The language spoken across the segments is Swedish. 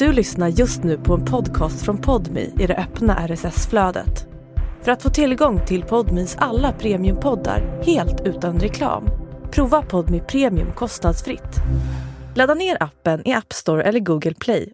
Du lyssnar just nu på en podcast från Podmi i det öppna RSS-flödet. För att få tillgång till Podmis alla premiumpoddar helt utan reklam, prova Podmi Premium kostnadsfritt. Ladda ner appen i App Store eller Google Play.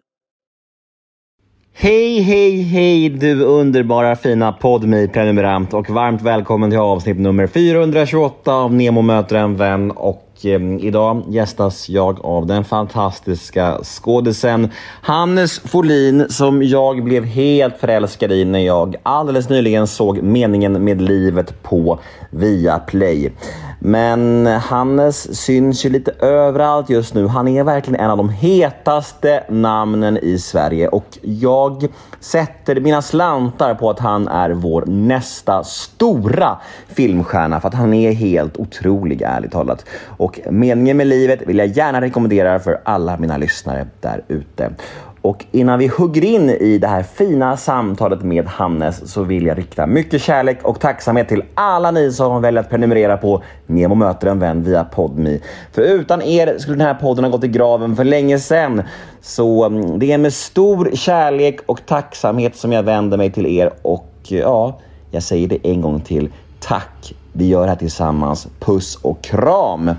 Hej, hej, hej du underbara fina podmi prenumerant och varmt välkommen till avsnitt nummer 428 av Nemo möter en vän och och eh, idag gästas jag av den fantastiska skådisen Hannes Folin som jag blev helt förälskad i när jag alldeles nyligen såg Meningen med livet på Viaplay. Men Hannes syns ju lite överallt just nu. Han är verkligen en av de hetaste namnen i Sverige och jag sätter mina slantar på att han är vår nästa stora filmstjärna för att han är helt otrolig ärligt talat. Och och meningen med livet vill jag gärna rekommendera för alla mina lyssnare där ute. Och innan vi hugger in i det här fina samtalet med Hannes så vill jag rikta mycket kärlek och tacksamhet till alla ni som väljer att prenumerera på Nemo möter en vän via Podmi. För utan er skulle den här podden ha gått i graven för länge sedan. Så mm, det är med stor kärlek och tacksamhet som jag vänder mig till er och ja, jag säger det en gång till. Tack! Vi gör det här tillsammans. Puss och kram!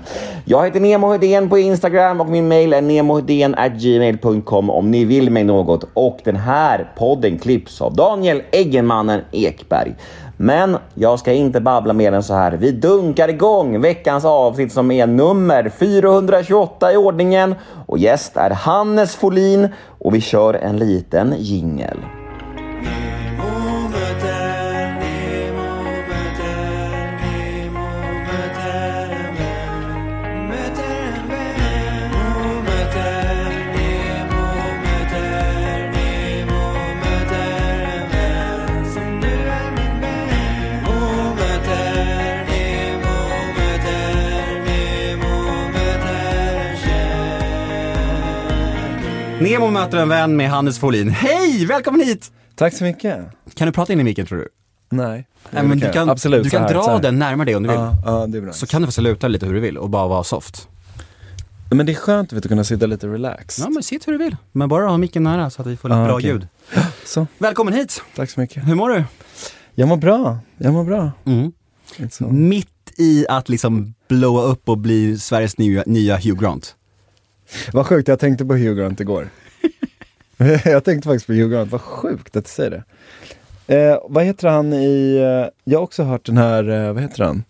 Jag heter Nemo Hedén på Instagram och min mail är gmail.com om ni vill mig något. Och den här podden klipps av Daniel Eggenmannen Ekberg. Men jag ska inte babbla mer än så här. Vi dunkar igång veckans avsnitt som är nummer 428 i ordningen. Och gäst är Hannes Folin och vi kör en liten jingel. Nemo möter en vän med Hannes Folin. Hej, välkommen hit! Tack så mycket. Kan du prata in i micken tror du? Nej. Nej, men du kan, Absolut, du kan här, dra den närmare dig om du vill. Ja, ja, det är bra. Så kan du få sluta lite hur du vill och bara vara soft. Men det är skönt vet, att kunna sitta lite relaxed. Ja men sitt hur du vill. Men bara ha micken nära så att vi får lite Ja, bra okej. ljud. Så, Välkommen hit! tack så mycket. Hur mår du? Jag mår bra. Jag mår bra. Mm. Mitt i att liksom blowa upp och bli Sveriges nya, nya Hugh Grant. Vad sjukt, jag tänkte på Hugh Grant igår. jag tänkte faktiskt på Hugh Grant, vad sjukt att du säger det. Eh, vad heter han i, eh, jag har också hört den här, eh, vad heter han?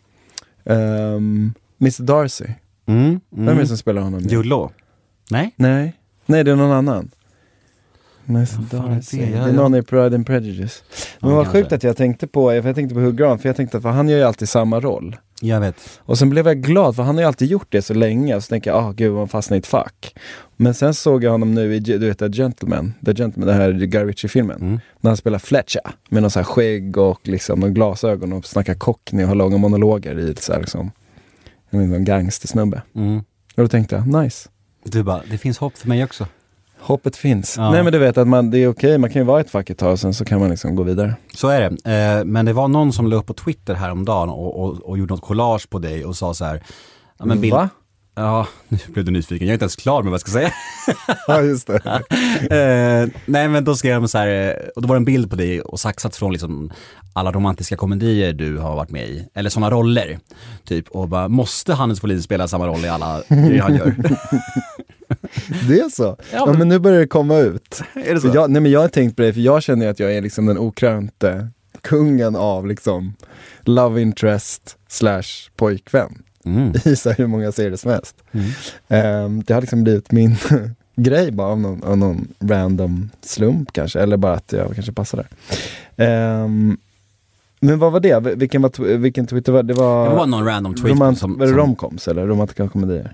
Um, Mr Darcy. Mm. Vem är det som spelar honom? Jude Law? Nej? Nej, nej det är någon annan. Mr Darcy. det? Är någon i Pride and Prejudice. Men Ja, vad sjukt att jag tänkte på, jag tänkte på Hugh Grant, för jag tänkte att han gör ju alltid samma roll. Jag vet. Och sen blev jag glad, för han har ju alltid gjort det så länge, så tänker jag, ah gud han fastnade i ett fack. Men sen såg jag honom nu i, du vet, The Gentleman, The Gentleman, den här Guy Ritchie-filmen. Mm. När han spelar Fletcher, med någon så här skägg och liksom och glasögon och snackar cockney och har långa monologer i ett så här liksom, en gangstersnubbe. Mm. Och då tänkte jag, nice. Du bara, det finns hopp för mig också. Hoppet finns. Ja. Nej men du vet att man, det är okej, man kan ju vara ett fack ett tag och sen så kan man liksom gå vidare. Så är det. Eh, men det var någon som la upp på Twitter häromdagen och, och, och gjorde något collage på dig och sa så här. Ja, men bild... Va? Ja, nu blev du nyfiken. Jag är inte ens klar med vad jag ska säga. Ja just det. eh, nej men då skrev de så här, eh, och då var det en bild på dig och saxat från liksom alla romantiska komedier du har varit med i, eller sådana roller. Typ, och bara, måste Hannes Folin spela samma roll i alla grejer han gör? Det är så? Ja, men- men nu börjar det komma ut. är det För jag, nej men jag har tänkt på det, för jag känner att jag är liksom den okrönte kungen av liksom love interest slash pojkvän Mm. i så hur många serier som helst. Mm. Ehm, det har liksom blivit min grej bara av någon, av någon random slump kanske, eller bara att jag kanske passar där. Ehm, men vad var det? Vilken, var, vilken Twitter var det? Var, Det var någon random tweet romant, som... som romcoms eller romantiska komedier?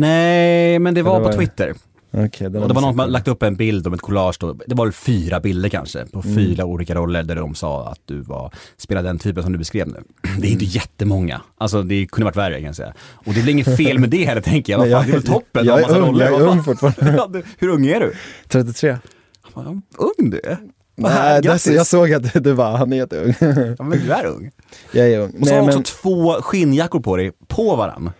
Nej, men det var på var det- Twitter. Den Och har det var jag någon som hade lagt upp en bild om ett collage då. Det var väl fyra bilder kanske, på Mm. fyra olika roller där de sa att du var, spelade den typen som du beskrev nu. Det är inte Mm. jättemånga. Alltså det kunde varit värre kan jag säga. Och det blir inget fel med det heller tänker jag. Vad fan, det är väl toppen jag att är ung, roller. jag är ung fortfarande. Hur ung är du? 33. Vad Ung du är. Nej, det, grattis. jag såg att du var, han är jätteung. Ja, men du är ung. jag är ung. Och så har Nej, du också men två skinnjackor på dig, på varann.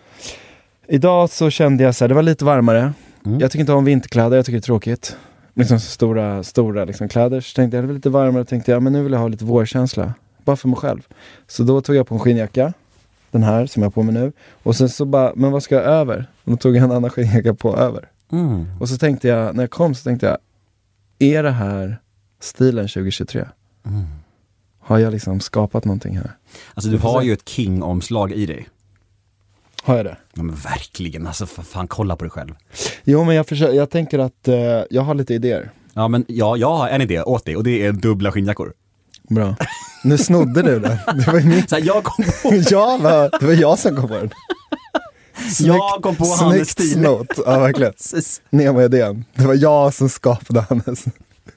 Idag så kände jag så här, det var lite varmare. Mm. Jag tycker inte om vinterkläder, jag tycker det är tråkigt. liksom stora, stora liksom kläder. Så tänkte jag, det var lite varmare, tänkte jag, men nu vill jag ha lite vårkänsla. Bara för mig själv. Så då tog jag på en skinnjacka, den här som jag har på mig nu. Och sen så bara, men vad ska jag över? Och då tog jag en annan skinnjacka på över. Mm. Och så tänkte jag, när jag kom så tänkte jag, är det här stilen 2023? Mm. Har jag liksom skapat någonting här? Alltså du har ju ett king-omslag i dig. Har jag det? Ja, men verkligen, alltså för fan kolla på dig själv. Jo men jag, försöker, jag tänker att eh, jag har lite idéer. Ja men ja, jag har en idé åt dig och det är dubbla skinnjackor. Bra. Nu snodde du den. Det var ju min... Så här, jag kom på, ja, va? det var jag som kom på den. jag kom på Hannes Snyggt stil. snott. Ja, verkligen. Precis. Nemo-idén. Det var jag som skapade Hannes.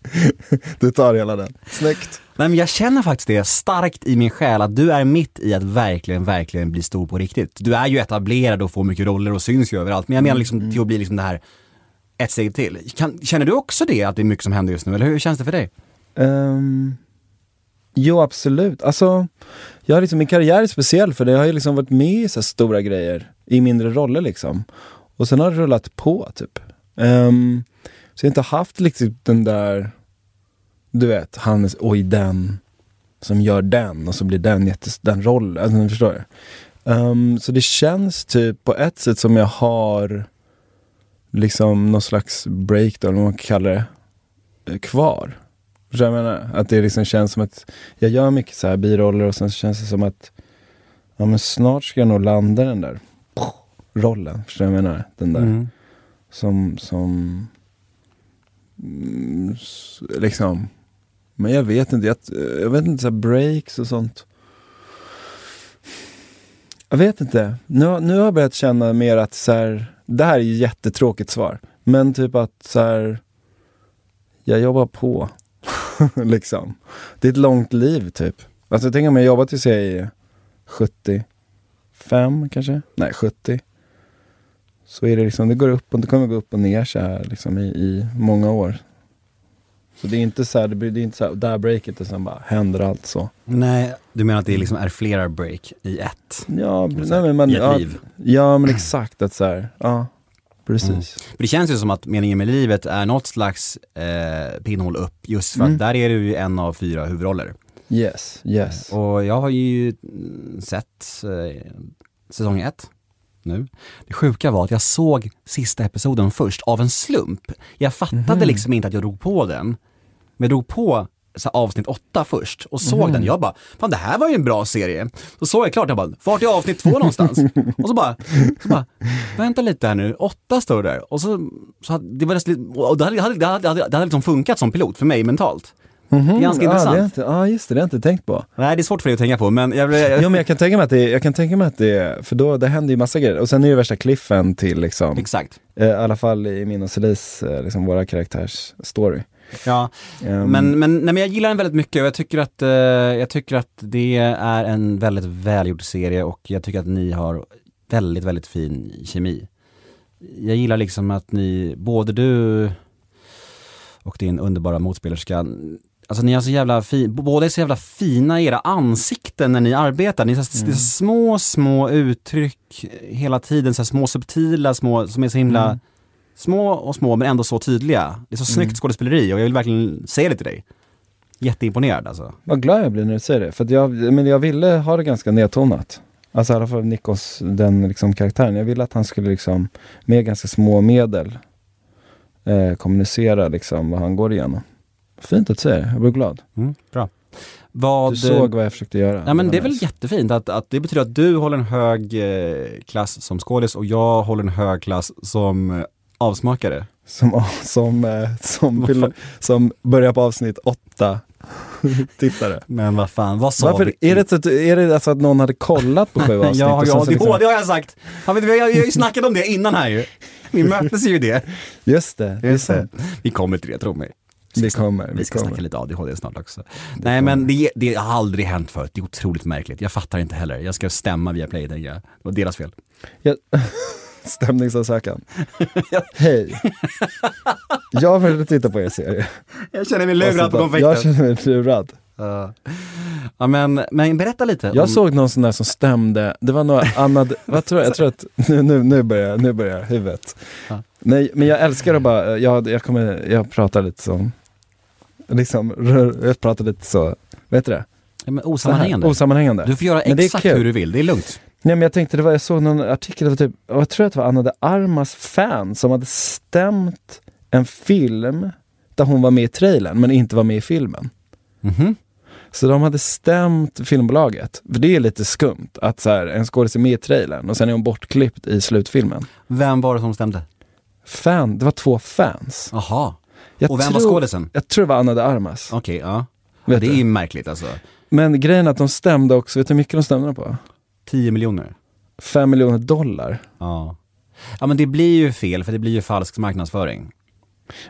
Du tar hela den. Snyggt. Nej men jag känner faktiskt det starkt i min själ att du är mitt i att verkligen, verkligen bli stor på riktigt. Du är ju etablerad och får mycket roller och syns ju överallt. Men jag menar liksom till att bli liksom det här ett steg till. Kan, känner du också det, att det är mycket som händer just nu? Eller hur känns det för dig? Um, jo, absolut. Alltså, jag har liksom, min karriär är speciell för det. Jag har ju liksom varit med i så stora grejer i mindre roller liksom. Och sen har det rullat på typ. Ehm, så jag har inte haft liksom den där, du vet, Hannes, oj den som gör den och så blir den jättes, den rollen, alltså, förstår. Ehm, så det känns typ på ett sätt som jag har liksom någon slags break då, eller vad man kan kalla det, eh, kvar. Förstår du jag menar? Att det liksom känns som att jag gör mycket så här biroller och sen så känns det som att ja, men snart ska jag nog landa den där rollen. Förstår du jag menar? Den där Mm. som, som Mm, liksom men jag vet inte, jag, jag vet inte så här breaks och sånt. Jag vet inte. Nu, har- nu har jag börjat känna mer att så här, det här är ju jättetråkigt svar. Men typ att så här, jag jobbar på. liksom. Det är ett långt liv typ. Alltså tänk om jag jobbar tills jag är 75 kanske? Nej 70. Så är det liksom, det går upp och det kommer gå upp och ner så här liksom i, i många år. Så det är inte så här, det blir det är inte så här, där breaket och sen bara händer allt så. Nej, du menar att det liksom är flera break i ett? Ja, nej, men man, I ett ja, liv? ja men exakt att så här, ja precis. Mm. För det känns ju som att meningen med livet är något slags eh, pinnhål upp just för Mm. att där är du ju en av fyra huvudroller. Yes, yes. Och jag har ju sett eh, säsong ett nu. Det sjuka var att jag såg sista episoden först av en slump. Jag fattade Mhm. liksom inte att jag drog på den. Men jag drog på så avsnitt åtta först och såg Mhm. den. Jag bara, fan det här var ju en bra serie. Så såg jag klart, jag bara, vart är avsnitt två någonstans? och så bara, så bara, vänta lite här nu, åtta står det där. Och så, så hade, det var nästan, och det hade, det hade, det hade, det hade liksom funkat som pilot för mig mentalt. Det är ganska ja, intressant. Det är inte, ja, just det, det har jag inte tänkt på. Nej, det är svårt för dig att tänka på, men jag, jag, Jo men jag kan tänka mig att det, jag kan tänka mig att det för då, det händer ju massa grejer. Och sen är det värsta cliffen till liksom, exakt. eh, i alla fall i min och Celis, eh, liksom våra karaktärs story. Ja, Ehm, Men, men, nej, men jag gillar den väldigt mycket och jag tycker, att, eh, jag tycker att det är en väldigt välgjord serie och jag tycker att ni har väldigt, väldigt fin kemi. Jag gillar liksom att ni, både du och din underbara motspelerska, alltså ni har så jävla fin, båda är så jävla fina i era ansikten när ni arbetar. Ni har så, det är så små, små uttryck hela tiden, så små subtila, små, som är så himla Mm. små och små men ändå så tydliga. Det är så snyggt skådespeleri och jag vill verkligen säga det till dig. Jätteimponerad alltså. Vad glad jag blir när du säger det, för jag, men jag ville ha det ganska nedtonat. Alltså i alla fall Nikos, den liksom karaktären. Jag ville att han skulle liksom med ganska små medel eh, kommunicera liksom vad han går igenom. Fint att du säger det, jag blir glad. Mm, bra. Vad, Du såg vad jag försökte göra. Ja men det är väl jättefint att, att det betyder att du håller en hög eh, klass som skådis och jag håller en hög klass som eh, avsmakare. Som, som, eh, som, som börjar på avsnitt åtta tittare. Men vad fan, vad sa Varför, vi? är det, att, är det alltså att någon hade kollat på sju avsnitt? Ja, och sen ja så det, liksom- det har jag sagt. Ja, men vi har har ju snackat om det innan här ju. Vi möttes ju i det. Just det, det är sant. Vi kommer till det, tro mig. Det kommer. Vi Det ska kommer. snacka lite ADHD snart också. Nej men det, det har aldrig hänt förut, det är otroligt märkligt. Jag fattar inte heller. Jag ska stämma via Play, tänker jag. Det var deras fel. Jag, stämningsansökan. Hej. Jag vill titta på er serie. Jag känner mig lurad på Och så bara, konfekten. Jag känner mig lurad. Ja. ja men, men berätta lite. Jag om- såg någon sån där som stämde, det var några Anna, vad tror jag, jag tror att, nu, nu, nu börjar, nu börjar huvudet. Ja. Nej, men jag älskar att bara, jag, jag kommer, jag pratar lite som, liksom, jag pratar lite så, vad heter det? ja, men här, osammanhängande. Osammanhängande. Du får göra Men exakt hur du vill, det är lugnt. Nej men jag tänkte, det var, jag såg någon artikel, det typ, jag tror att det var Anna de Armas fan som hade stämt en film där hon var med i trailern men inte var med i filmen. Mhm. Så de hade stämt filmbolaget. För det är lite skumt att så här, en skådis är med i trailern och sen är hon bortklippt i slutfilmen. Vem var det som stämde? Fan, det var två fans. Jaha. Jag Och vem var tror- skådisen? Jag tror det var Anna de Armas. Okej, ja. Vet det är du? ju märkligt alltså. Men grejen är att de stämde också, vet du hur mycket de stämde på? 10 miljoner. Fem miljoner dollar. Ja. Ja men det blir ju fel för det blir ju falsk marknadsföring.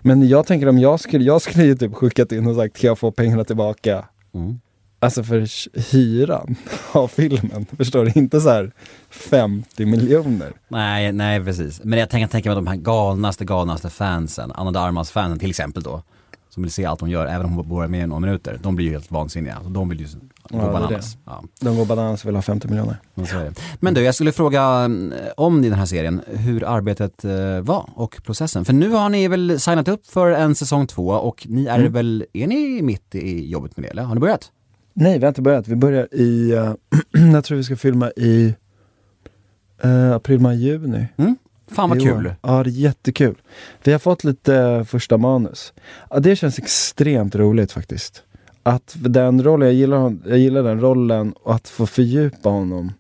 Men jag tänker om jag skulle, jag skulle ju typ skickat in och sagt, kan jag få pengarna tillbaka? Mm. Alltså för hyran av filmen. Förstår du? Inte så här 50 miljoner. Nej, nej precis. Men jag tänker tänka mig de här galnaste, galnaste fansen, Anna de Armas fansen till exempel då. Som vill se allt hon gör, även om hon bara med i några minuter. De blir ju helt vansinniga. De vill ju gå är bananas. Ja, De går balans och vill ha 50 miljoner. men du, jag skulle fråga eh, om den här serien, hur arbetet eh, var och processen. För nu har ni väl signat upp för en säsong två och ni är Mm. väl, är ni mitt i jobbet med det eller? Har ni börjat? Nej, vi har inte börjat. Vi börjar i, eh, jag tror vi ska filma i eh, april, maj, juni. Mm? Fan vad kul. Ja, det är jättekul. Vi har fått lite eh, första manus. Ja, det känns extremt roligt faktiskt. Att den rollen, jag gillar, jag gillar den rollen och att få fördjupa honom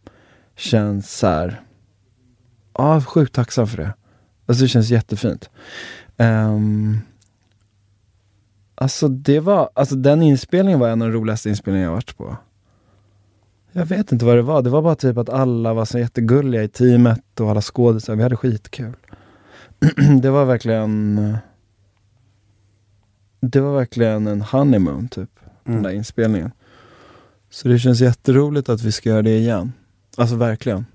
känns så här. Ja, sjukt tacksam för det. Alltså det känns jättefint. Um, alltså det var, alltså den inspelningen var en av de roligaste inspelningarna jag varit på. Jag vet inte vad det var, det var bara typ att alla var så jättegulliga i teamet och alla skådisar, vi hade skitkul. det var verkligen Det var verkligen en honeymoon typ, den Mm. där inspelningen. Så det känns jätteroligt att vi ska göra det igen. Alltså verkligen.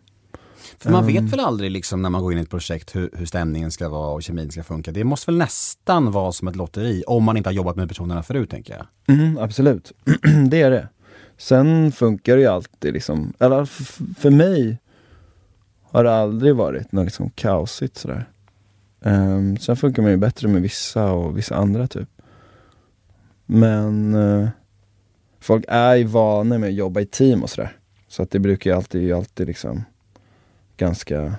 För man Ehm. vet väl aldrig liksom när man går in i ett projekt hur, hur stämningen ska vara och kemin ska funka. Det måste väl nästan vara som ett lotteri om man inte har jobbat med personerna förut tänker jag. Mm, absolut, det är det. Sen funkar det ju alltid liksom, eller för mig har det aldrig varit något liksom kaosigt sådär. Um, sen funkar man ju bättre med vissa och vissa andra typ. Men eh, folk är ju vana med att jobba i team och sådär. Så att det brukar ju alltid, alltid liksom ganska,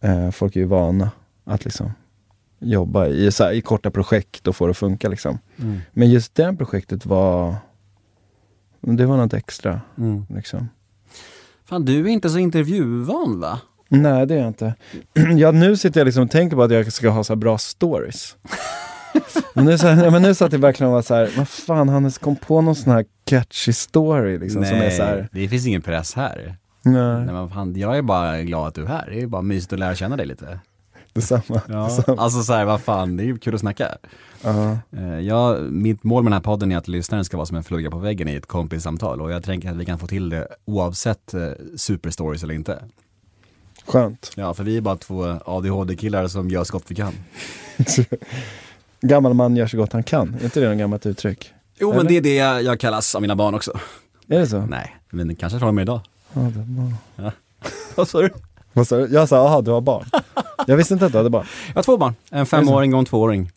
eh, folk är ju vana att liksom jobba i, här, i korta projekt och få det att funka liksom. Men just det projektet var, det var något extra Mm. liksom. Fan du är inte så intervjuvan va? Nej det är jag inte. ja, nu sitter jag liksom och tänker på att jag ska ha så här bra stories. men, nu, så här, men nu satt jag verkligen och var så här, vad fan Hannes kom på någon sån här catchy story liksom som är så här, det finns ingen press här. Nej, Nej, men fan, jag är bara glad att du är här. Det är bara mysigt att lära känna dig lite. detsamma. Ja. detsamma. Alltså så här, vad fan, det är ju kul att snacka. Ja. Eh, Jag, mitt mål med den här podden är att lyssnaren ska vara som en fluga på väggen i ett kompissamtal och jag tänker att vi kan få till det oavsett eh, superstories eller inte. Skönt. Ja, för vi är bara två ADHD-killar som gör så gott vi kan. Gammal man gör så gott han kan, är inte det något gammalt uttryck? Jo, men Eller? det är det jag, jag kallas av mina barn också. Är det så? Nej, men kanske från och med idag. Ja, det var... Vad sa du? Vad sa du? Jag sa, jaha du har barn. Jag visste inte att du hade barn. Jag har två barn, en femåring och en tvååring.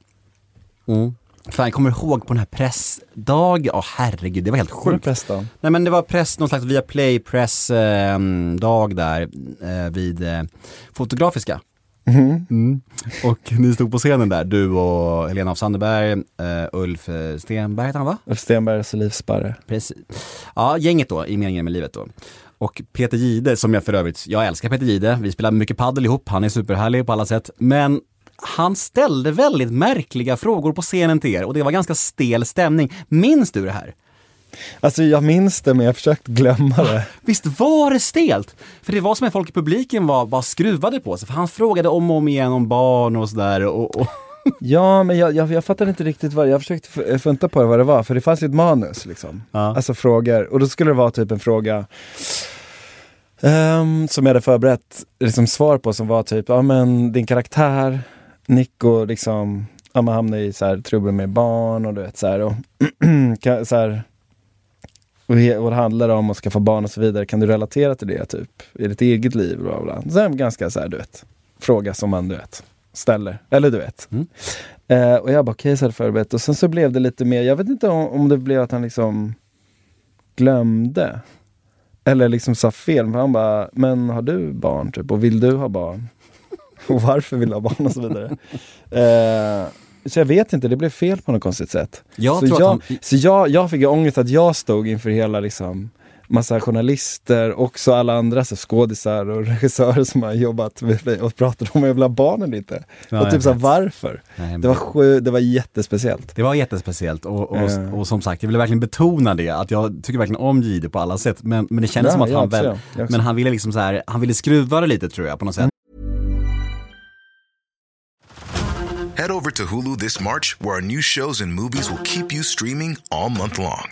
Mm. Fan, jag kommer ihåg på den här pressdag, ja herregud, det var helt Sjukt. Bästa. Nej men det var press, någon slags Viaplay press eh, dag där eh, vid eh, Fotografiska. Mhm. Mm. Och ni stod på scenen där, du och Helena af Sandeberg, eh, Ulf eh, Stenberg heter han va? Ulf Stenbergs livsparre. Precis. Ja, gänget då, i meningen med livet då. Och Peter Gide, som jag för övrigt, jag älskar Peter Gide, vi spelar mycket paddel ihop, han är superhärlig på alla sätt. Men han ställde väldigt märkliga frågor på scenen till er och det var ganska stel stämning. Minns du det här? Alltså jag minns det men jag har försökt glömma det. Visst var det stelt? För det var som att folk i publiken var bara skruvade på sig, för han frågade om och om igen om barn och sådär. Och, och, Ja men jag, jag, jag fattade inte riktigt vad, jag försökte f- funta på vad det var för det fanns ju ett manus liksom. Ja. Alltså frågor, och då skulle det vara typ en fråga ehm, som jag hade förberett liksom svar på som var typ, ja men din karaktär, Nico liksom, ja, man hamnar i så här, trubbel med barn och du vet så här, och, så här, och, det handlar om att skaffa barn och så vidare. Kan du relatera till det typ i ditt eget liv? Bla, bla. Så ganska så här, du vet, fråga som man du vet, ställer. Eller du vet. Mm. Eh, och jag bara, okej, så hade förberett. Och sen så blev det lite mer, jag vet inte om, om det blev att han liksom glömde. Eller liksom sa fel. För han bara, men har du barn? Typ, och vill du ha barn? och varför vill du ha barn? Och så vidare. eh, så jag vet inte, det blev fel på något konstigt sätt. Jag så jag, han, så jag, jag fick ju ångest att jag stod inför hela liksom massa journalister, också alla andra så skådisar och regissörer som har jobbat med mig och pratat om jag vill ha barn eller inte. Ja, och typ såhär, varför? Nej, men- Det var, sju, det var jättespeciellt. Det var jättespeciellt och, och, Eh. och som sagt, jag ville verkligen betona det, att jag tycker verkligen om Jihde på alla sätt. Men, men det kändes Ja, som att han också, väl, men han ville liksom så här, han ville skruva det lite tror jag på något sätt. Head over to Hulu this March, where our new shows and movies will keep you streaming all month long.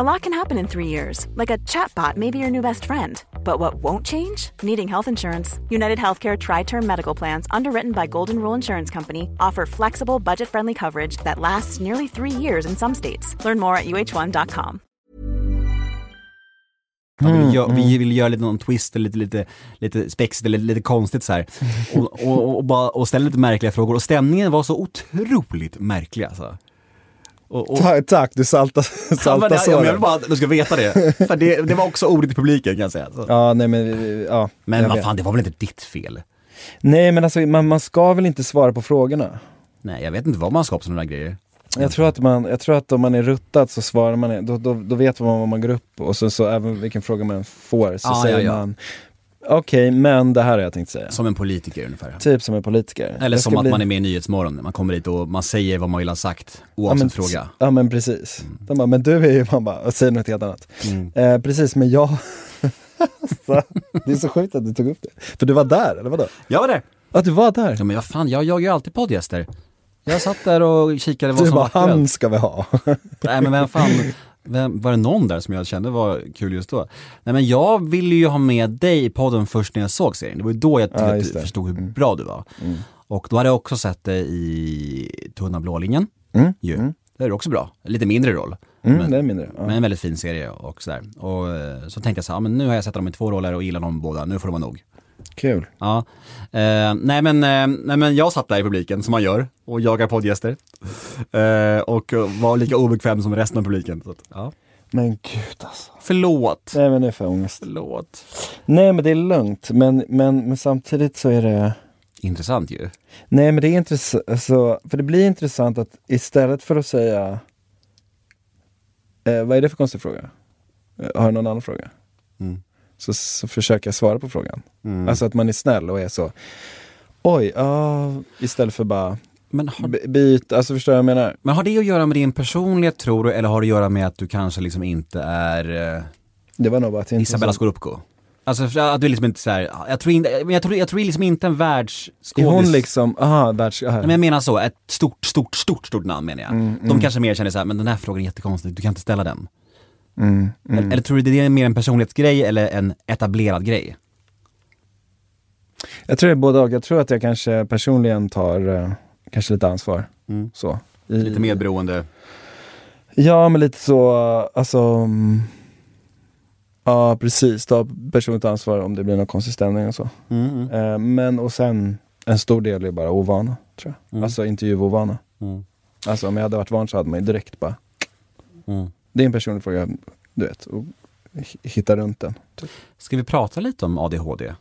A lot can happen in three years, like a chatbot may be your new best friend. But what won't change? Needing health insurance. United Healthcare Tri Term Medical Plans, underwritten by Golden Rule Insurance Company, offer flexible, budget friendly coverage that lasts nearly three years in some states. Learn more at uh1.com. Han Mm, ville gö- Vi ville göra lite någon twist, eller lite, lite, lite spexigt eller lite konstigt så här. Och, och, och, bara, och ställa lite märkliga frågor och stämningen var så otroligt märklig alltså. Och, och, Tack, tack du salta, Ja, men, salta det- ja, men jag vill såren. bara att du ska veta det. För det, det var också ordet i publiken kan jag säga. Så. Ja, nej men, ja. Men vad fan, det var väl inte ditt fel? Nej men alltså man, man ska väl inte svara på frågorna? Nej, jag vet inte vad man ska på sådana grejer. Jag tror, att man, jag tror att om man är ruttad så svarar man, då, då, då vet man vad man går upp och så, så även vilken fråga man får så Ja, säger ja, ja. man Okej, men det här har jag tänkt säga. Som en politiker ungefär. Typ som en politiker. Eller som att bli- man är med i Nyhetsmorgon, man kommer dit och man säger vad man vill ha sagt, ja, oavsett men, fråga. Ja men precis. De bara, men du är ju, man bara, säger något helt annat. Mm. Eh, precis, men jag... så, det är så sjukt att du tog upp det. För du var där, eller vadå? Jag var där! Ja, du var där. Ja men jag, fan, jag jagar ju alltid poddgäster. Jag satt där och kikade vad Du som bara, var aktuellt. han ska vi ha. Nej men vem fan, vem, var det någon där som jag kände var kul just då? Nej men jag ville ju ha med dig i podden först när jag såg serien. Det var ju då jag Ja, det. förstod hur bra du var. Och då hade jag också sett dig i Tunna blå linjen. Mm, Ju. mm. Det är också bra. Lite mindre roll. Mm, men, det är mindre. Ja. men en väldigt fin serie och sådär. Och eh, så tänkte jag så här, men nu har jag sett dem i två roller och gillar dem båda, nu får det vara nog. Kul. Ja, eh, nej, men, eh, nej men jag satt där i publiken som man gör och jagar poddgäster. Eh, och var lika obekväm som resten av publiken. Så att, ja. Men gud alltså. Förlåt. Nej men det är för ångest. Förlåt. Nej men det är lugnt, men, men, men samtidigt så är det... Intressant ju. Nej men det är intressant, alltså, för det blir intressant att istället för att säga eh, Vad är det för konstig fråga? Eh, har du någon annan fråga? Mm. Så, så försöker jag svara på frågan. Mm. Alltså att man är snäll och är så Oj, ja, istället för bara Men har, by- byt, alltså förstår du vad jag menar? men har det att göra med din personlighet tror du, eller har det att göra med att du kanske liksom inte är eh, Det var nog bara att jag inte Isabella Scorupco? Alltså för att du är liksom inte såhär, jag tror inte, men jag tror, jag tror liksom inte en Är världsskådis. hon liksom, aha, världs... aha. Nej, Men jag menar så, ett stort, stort, stort, stort namn menar jag. Mm, De kanske mer känner såhär, men den här frågan är jättekonstig, du kan inte ställa den. Mm, mm. Eller, eller tror du det är mer en personlighetsgrej eller en etablerad grej? Jag tror det är både och. Jag tror att jag kanske personligen tar eh, kanske lite ansvar. Mm. Så. I, Lite medberoende. Ja, men lite så, alltså... mm, Ja, precis. Ta personligt ansvar om det blir någon konstig stämning och så. Mm, Eh, men och sen, en stor del är bara ovana, tror jag. Mm. Alltså intervjuovana. mm, Alltså om jag hade varit van så hade man ju direkt bara, mm. Det är en personlig fråga, du vet, och hitta runt den. Typ. Ska vi prata lite om ADHD?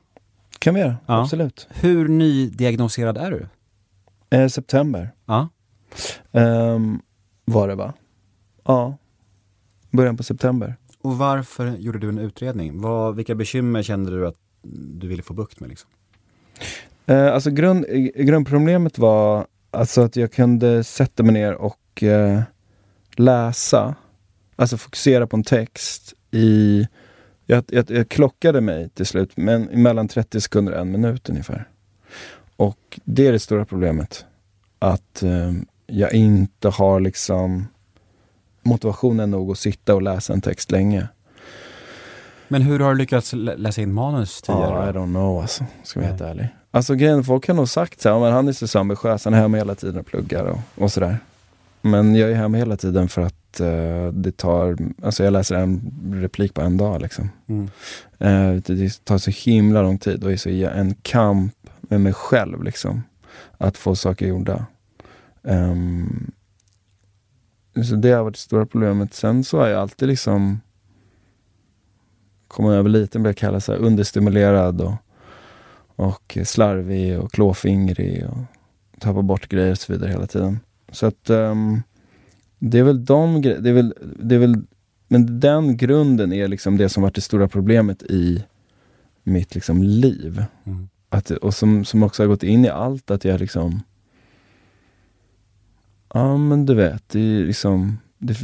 Kan vi göra, Ja. absolut. Hur nydiagnoserad är du? Eh, september Ja. ehm, var det va? Ja, början på september. Och varför gjorde du en utredning? Vad, vilka bekymmer kände du att du ville få bukt med liksom? Eh, alltså grund, grundproblemet var alltså att jag kunde sätta mig ner och eh, läsa, alltså fokusera på en text i... Jag, jag, jag klockade mig till slut, men mellan 30 sekunder och en minut ungefär. Och det är det stora problemet. Att eh, jag inte har liksom motivationen nog att sitta och läsa en text länge. Men hur har du lyckats lä- läsa in manus Ja, tidigare? I don't know alltså, ska vi vara helt ärlig. Alltså grejen, folk har nog sagt så här, men han är så ambitiös, han är hemma hela tiden och pluggar och, och sådär. Men jag är hemma hela tiden för att det tar, alltså jag läser en replik på en dag liksom. Mm. Eh, det, tar så himla lång tid och är så en kamp med mig själv liksom. Att få saker gjorda. Ehm, så det har varit det stora problemet. Sen så har jag alltid liksom kommit över lite, blir jag kallad så här understimulerad och, och slarvig och klåfingrig och tappar bort grejer och så vidare hela tiden. Så att ehm, det är väl de det är väl, det är väl men den grunden är liksom det som varit det stora problemet i mitt liksom liv. Mm. Att, och som, som också har gått in i allt, att jag liksom... Ja men du vet, det är liksom... Det,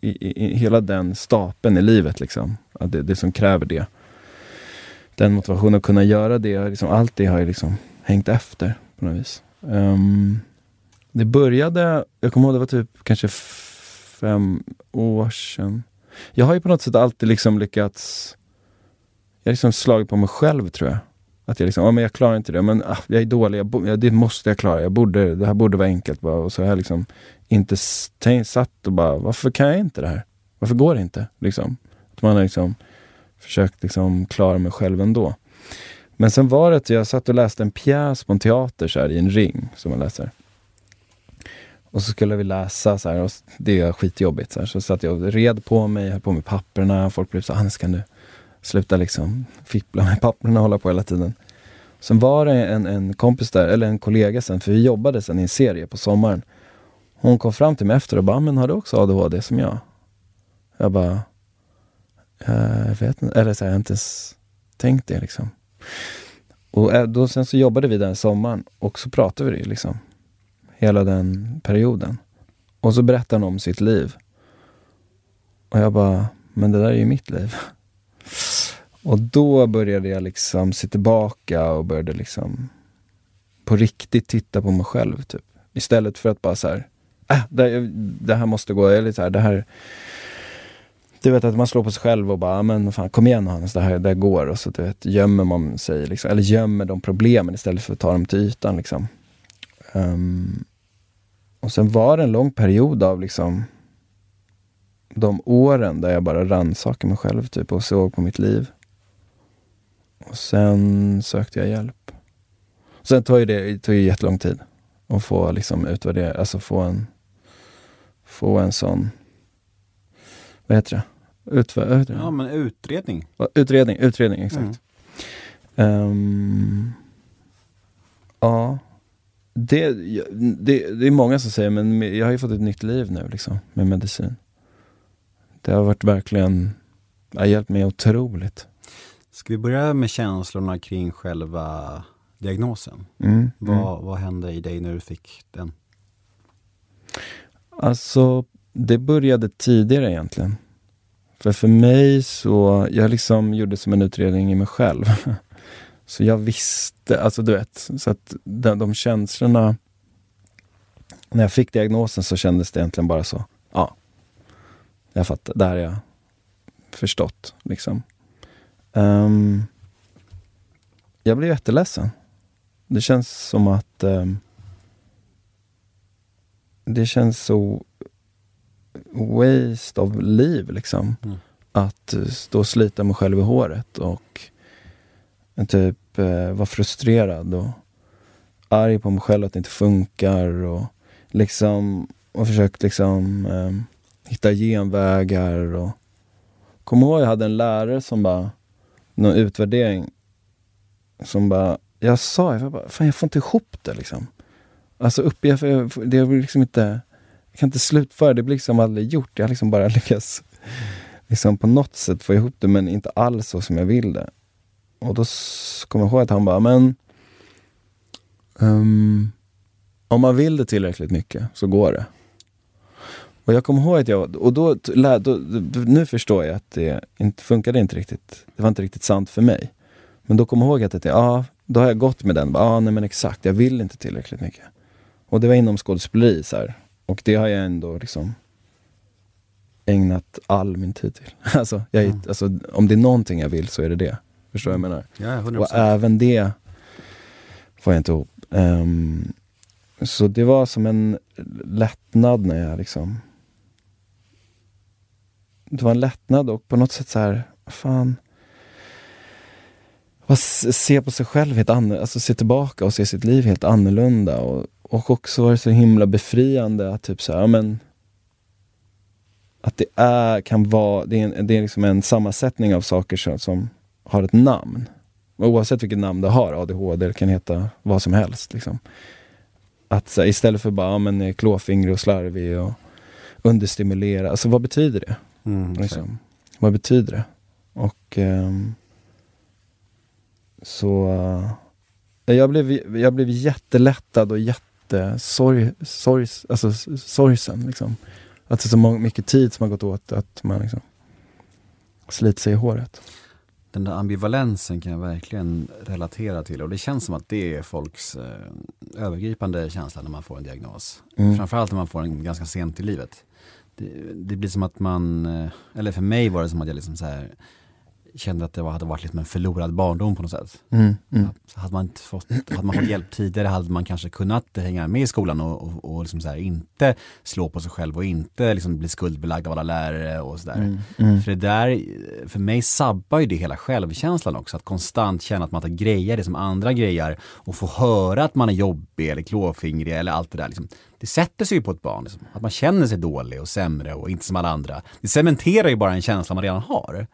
i, i, i hela den stapeln i livet liksom. Att det, det som kräver det. Den motivationen att kunna göra det, liksom, allt det har ju liksom hängt efter på något vis. Ehm, det började, jag kommer ihåg det var typ kanske fem år sedan. Jag har ju på något sätt alltid liksom lyckats Jag har liksom slagit på mig själv tror jag. Att jag liksom, ja men jag klarar inte det, men ah, jag är dålig, jag bo, ja, det måste jag klara. Jag borde, det här borde vara enkelt bara. Och så har jag liksom inte tänkt, satt och bara, varför kan jag inte det här? Varför går det inte? Liksom. Att man har liksom försökt liksom klara mig själv ändå. Men sen var det att jag satt och läste en pjäs på en teater så här, i en ring som man läser. Och så skulle vi läsa så här, och det är skitjobbigt. Så, här. så satt jag och red på mig, höll på med papperna. Folk blev så Hannes kan du sluta liksom fippla med papperna och hålla på hela tiden. Sen var det en, en kompis där, eller en kollega sen, för vi jobbade sen i en serie på sommaren. Hon kom fram till mig efter och bara, men har du också ADHD som jag? Jag bara, eh, jag vet inte, eller så här, jag har inte ens tänkt det liksom. Och eh, då, sen så jobbade vi den sommaren och så pratade vi det liksom. Hela den perioden. Och så berättade han om sitt liv. Och jag bara, men det där är ju mitt liv. Och då började jag liksom se tillbaka och började liksom på riktigt titta på mig själv. Typ. Istället för att bara så här, äh, det, det här måste gå, eller så här, det här du vet att man slår på sig själv och bara, ah, men fan kom igen Hannes, det här, det här går. Och så du vet, gömmer man sig, liksom, eller gömmer de problemen istället för att ta dem till ytan. Liksom. Um, och sen var det en lång period av liksom de åren där jag bara rannsakade mig själv typ, och såg på mitt liv. Och sen sökte jag hjälp. Sen tog ju det det tog ju jättelång tid att få liksom utvärdera, alltså få en få en sån, vad heter det? Utvärdering. Ja, men utredning. Utredning, utredning, exakt. Ehm, ja, det, det, det är många som säger, men jag har ju fått ett nytt liv nu liksom, med medicin. Det har varit verkligen, det har hjälpt mig otroligt. Ska vi börja med känslorna kring själva diagnosen? Mm, mm. Vad, vad hände i dig när du fick den? Alltså, det började tidigare egentligen. För för mig så, jag liksom gjorde som en utredning i mig själv. Så jag visste, alltså du vet, så att de, de känslorna När jag fick diagnosen så kändes det egentligen bara så, ja. Jag fattar, det här har jag förstått liksom. Ehm, jag blev jätteledsen. Det känns som att ehm, det känns så waste of liv liksom. Mm. Att stå och slita mig själv i håret och jag typ eh, var frustrerad och arg på mig själv att det inte funkar och liksom och försökt liksom eh, hitta genvägar och Kommer ihåg jag hade en lärare som bara, någon utvärdering som bara, jag sa, jag bara, fan jag får inte ihop det liksom. Alltså upp, jag, det blir liksom inte, jag kan inte slutföra, det blir liksom aldrig gjort. Jag har liksom bara lyckats liksom på något sätt få ihop det, men inte alls så som jag vill det. Och då kommer jag ihåg att han bara, men ehm, om man vill det tillräckligt mycket så går det. Och jag kommer ihåg att jag, och då, då, nu förstår jag att det inte funkade inte riktigt. Det var inte riktigt sant för mig. Men då kommer jag ihåg att det, ja, då har jag gått med den. Ja, ah, nej men exakt, jag vill inte tillräckligt mycket. Och det var inom skådespeleri så här. Och det har jag ändå liksom ägnat all min tid till. Alltså, jag, är- alltså, om det är någonting jag vill så är det det. Förstår vad jag menar? Ja, 100%. Och även det får jag inte ihop. Ehm, så det var som en lättnad när jag liksom... Det var en lättnad och på något sätt så här, fan... S- se på sig själv helt annorlunda, alltså se tillbaka och se sitt liv helt annorlunda. Och, och också var det så himla befriande att typ så här, ja, men att det är, kan vara, det är, en, det är liksom en sammansättning av saker som, som har ett namn. Och Oavsett vilket namn det har, ADHD, det kan heta vad som helst. Liksom. Att så istället för bara, ja, men är klåfingrig och slarvig och understimulera, alltså vad betyder det? Mm, Liksom? Vad betyder det? Och ehm, så eh, jag, blev, jag blev jättelättad och jättesorg, sorg, alltså, sorgsen. Liksom. Att det är så mycket tid som har gått åt att man liksom sliter sig i håret. Den där ambivalensen kan jag verkligen relatera till och det känns som att det är folks eh, övergripande känsla när man får en diagnos. Mm. Framförallt när man får den ganska sent i livet. Det, det blir som att man, eh, eller för mig var det som att jag liksom så här kände att det var, hade varit liksom en förlorad barndom på något sätt. Mm, mm. Så hade, man fått, hade man fått hjälp tidigare hade man kanske kunnat hänga med i skolan och, och, och liksom så här, inte slå på sig själv och inte liksom bli skuldbelagd av alla lärare och sådär. Mm, mm. För det där, för mig sabbar ju det hela självkänslan också. Att konstant känna att man inte grejer det som andra grejer och få höra att man är jobbig eller klåfingrig eller allt det där. Liksom. Det sätter sig ju på ett barn. Liksom. Att man känner sig dålig och sämre och inte som alla andra. Det cementerar ju bara en känsla man redan har.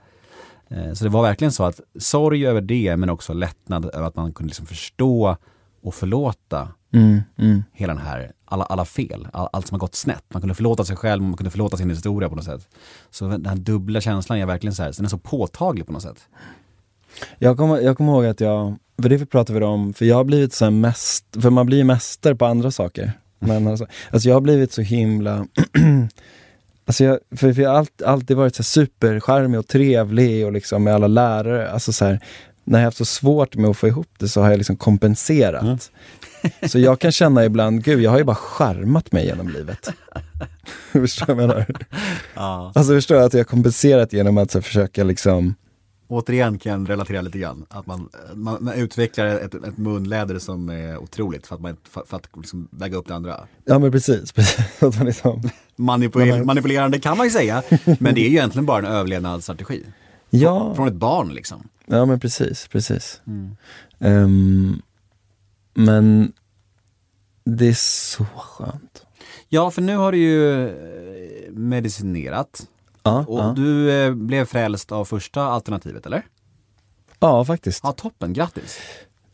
Eh, Så det var verkligen så att sorg över det men också lättnad över att man kunde liksom förstå och förlåta Mm, mm. hela den här, alla, alla fel, all, allt som har gått snett. Man kunde förlåta sig själv, man kunde förlåta sin historia på något sätt. Så den här dubbla känslan är verkligen så här, den är så påtaglig på något sätt. Jag kommer, jag kommer ihåg att jag, för det pratade vi om, för jag har blivit så mest, för man blir ju mäster på andra saker. Men alltså, alltså jag har blivit så himla, alltså jag, för, för jag har allt, alltid varit så här supercharmig och trevlig och liksom med alla lärare, alltså så här, när jag har haft så svårt med att få ihop det så har jag liksom kompenserat. Så jag kan känna ibland, gud jag har ju bara charmat mig genom livet. förstår du vad jag menar? Ja. Alltså förstår jag att jag har kompenserat genom att så försöka liksom Återigen kan jag relatera lite grann, att man, man, man utvecklar ett, ett munläder som är otroligt för att, man, för, för att liksom väga upp det andra. Ja men precis, precis. Att man liksom, Manipul- Men- manipulerande kan man ju säga, men det är ju egentligen bara en överlevnadsstrategi. ja, Från ett barn liksom. ja men precis, precis. Ehm, men det är så skönt. Ja, för nu har du ju eh, medicinerat Ja, och ja. du eh, blev frälst av första alternativet, eller? ja faktiskt. Ja, toppen, grattis!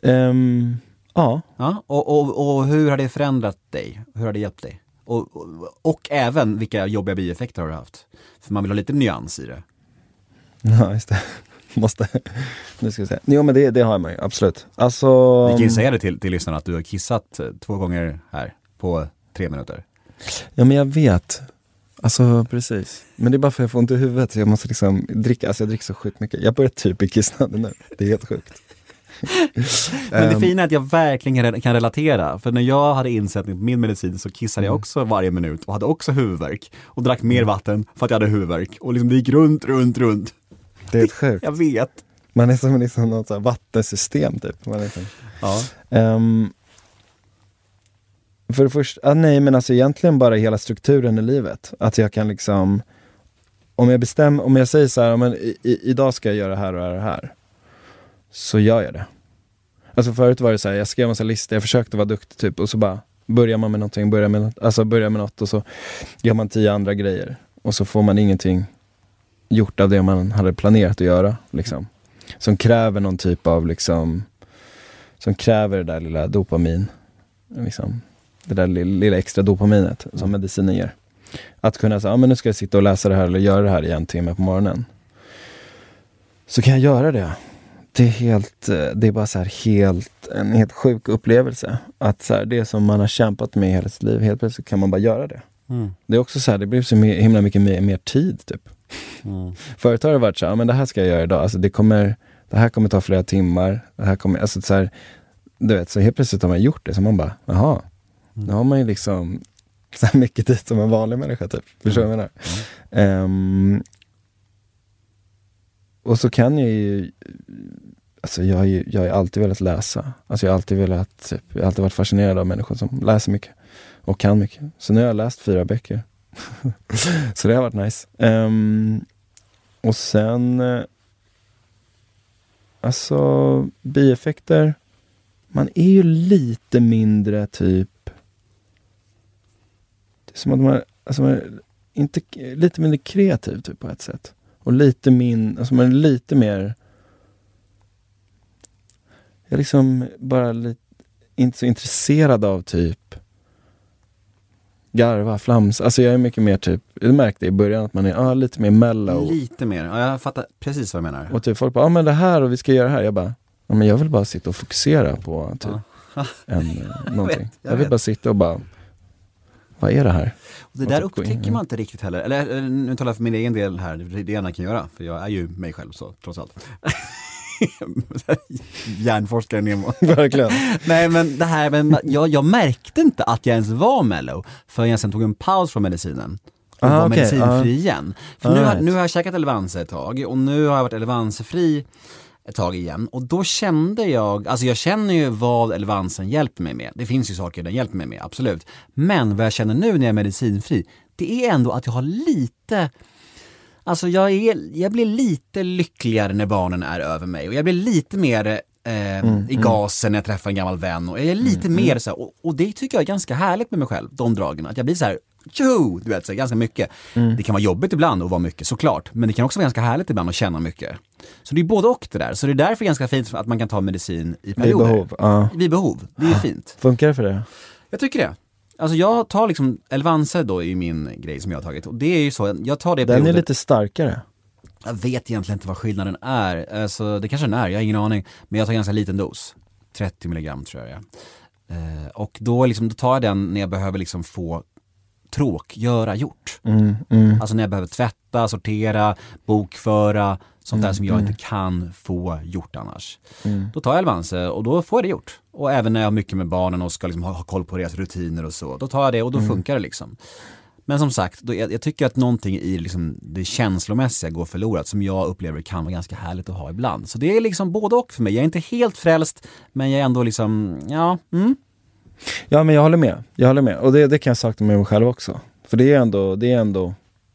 Ehm, ja. Ja, och, och, och hur har det förändrat dig? Hur har det hjälpt dig? Och, och, och även vilka jobbiga bieffekter har du haft? För man vill ha lite nyans i det. ja, just det. Måste, nu ska vi se. Jo men det, det har man ju, absolut. Alltså, Vi kan ju säga det till, till lyssnarna att du har kissat eh, två gånger här på tre minuter. ja men jag vet. Alltså precis. Men det är bara för att jag får ont i huvudet så jag måste liksom dricka, alltså jag dricker så sjukt mycket. Jag börjar typ bli kissnödig nu. Det är helt sjukt. Men det Ehm, fina är att jag verkligen kan- relatera. För när jag hade insättning på min medicin så kissade Mm. jag också varje minut och hade också huvudvärk. Och drack mer vatten för att jag hade huvudvärk. Och liksom det gick runt, runt, runt. det är helt sjukt. Jag vet. Man är som liksom något så vattensystem typ. Man är liksom, Ja. Ehm, för det första, ah, nej men alltså egentligen bara hela strukturen i livet. Att jag kan liksom, om jag bestämmer, om jag säger så här, men i, i, idag ska jag göra det här och det här och här. Så gör jag det. Alltså förut var det så här, jag skrev massa listor, jag försökte vara duktig typ och så bara börjar man med någonting, börjar med något, alltså börjar med något och så gör man tio andra grejer. Och så får man ingenting gjort av det man hade planerat att göra. Liksom. Som kräver någon typ av liksom som kräver det där lilla dopamin. Liksom, det där lilla, extra dopaminet som medicinen ger. Att kunna säga, ja men nu ska jag sitta och läsa det här eller göra det här i en timme på morgonen. Så kan jag göra det. Det är helt, eh, det är bara så helt, en helt sjuk upplevelse. Att så här, det som man har kämpat med hela sitt liv, helt plötsligt kan man bara göra det. Det är också så här, det blir så himla mycket mer, mer tid typ. Förut har det varit så här, ja, men det här ska jag göra idag, alltså det kommer, det här kommer ta flera timmar, det här kommer, alltså så här, du vet, så helt plötsligt har man gjort det, så man bara, jaha, nu har man ju liksom så här mycket tid som en vanlig människa typ. Förstår du vad jag menar? Ehm, och så kan jag ju, alltså jag har ju jag har alltid velat läsa. Alltså jag har alltid velat, typ, jag har alltid varit fascinerad av människor som läser mycket och kan mycket. Så nu har jag läst fyra böcker. så det har varit nice. Ehm, och sen, eh, alltså bieffekter, man är ju lite mindre typ, som att man, alltså man inte, lite mindre kreativ typ på ett sätt. Och lite min, alltså man är lite mer Jag är liksom bara lite, inte så intresserad av typ garva, flams. Alltså jag är mycket mer typ, jag märkte i början att man är ja, lite mer mellow. Lite mer, ja, jag fattar precis vad du menar. Och typ folk bara, ja men det här och vi ska göra det här. Jag bara, ja men jag vill bara sitta och fokusera på typ en, eh, någonting. vet, jag jag vill vet. bara sitta och bara, vad är det här? Och det där upptäcker man inte riktigt heller. Eller, nu talar jag för min egen del här, det är det ena jag kan göra, för jag är ju mig själv så, trots allt. Hjärnforskare Nemo. Verkligen. Nej men det här, men jag, jag märkte inte att jag ens var mellow förrän jag sen tog en paus från medicinen. Och Ah, var okej, medicinfri ah. igen. För nu, har, Alright. nu har jag käkat Elvanse ett tag och nu har jag varit Elvanse-fri ett tag igen. Och då kände jag, alltså jag känner ju vad Elvansen hjälper mig med. Det finns ju saker den hjälper mig med, absolut. Men vad jag känner nu när jag är medicinfri, det är ändå att jag har lite Alltså jag, är, jag blir lite lyckligare när barnen är över mig och jag blir lite mer eh, i gasen när jag träffar en gammal vän och jag är lite mer så här, och, och det tycker jag är ganska härligt med mig själv, de dragen. Att jag blir så här, tjo, du vet, så ganska mycket. Det kan vara jobbigt ibland att vara mycket, såklart. Men det kan också vara ganska härligt ibland att känna mycket. Så det är både och det där. Så det är därför ganska fint att man kan ta medicin i Vid perioder. behov. Ja. Vid behov, det är ju fint. Funkar det för dig? Jag tycker det. Alltså jag tar liksom, Elvanse då är min grej som jag har tagit och det är ju så, jag tar det Den är perioder- lite starkare. jag vet egentligen inte vad skillnaden är. Alltså, det kanske den är, jag har ingen aning. Men jag tar ganska liten dos. 30 milligram tror jag det är. Eh, och då, liksom, då tar jag den när jag behöver liksom få tråk, göra gjort. Mm, mm. Alltså när jag behöver tvätta, sortera, bokföra, sånt Mm, där som jag inte kan få gjort annars. Mm. Då tar jag Elvanse och då får jag det gjort. Och även när jag har mycket med barnen och ska liksom ha, ha koll på deras rutiner och så, då tar jag det och då Mm. funkar det liksom. Men som sagt, då, jag, jag tycker att någonting i liksom det känslomässiga går förlorat som jag upplever kan vara ganska härligt att ha ibland. Så det är liksom både och för mig. Jag är inte helt frälst, men jag är ändå liksom, ja, mm. Ja men jag håller med. Jag håller med. Och det, det kan jag sakna med mig själv också. För det är ändå, det är ändå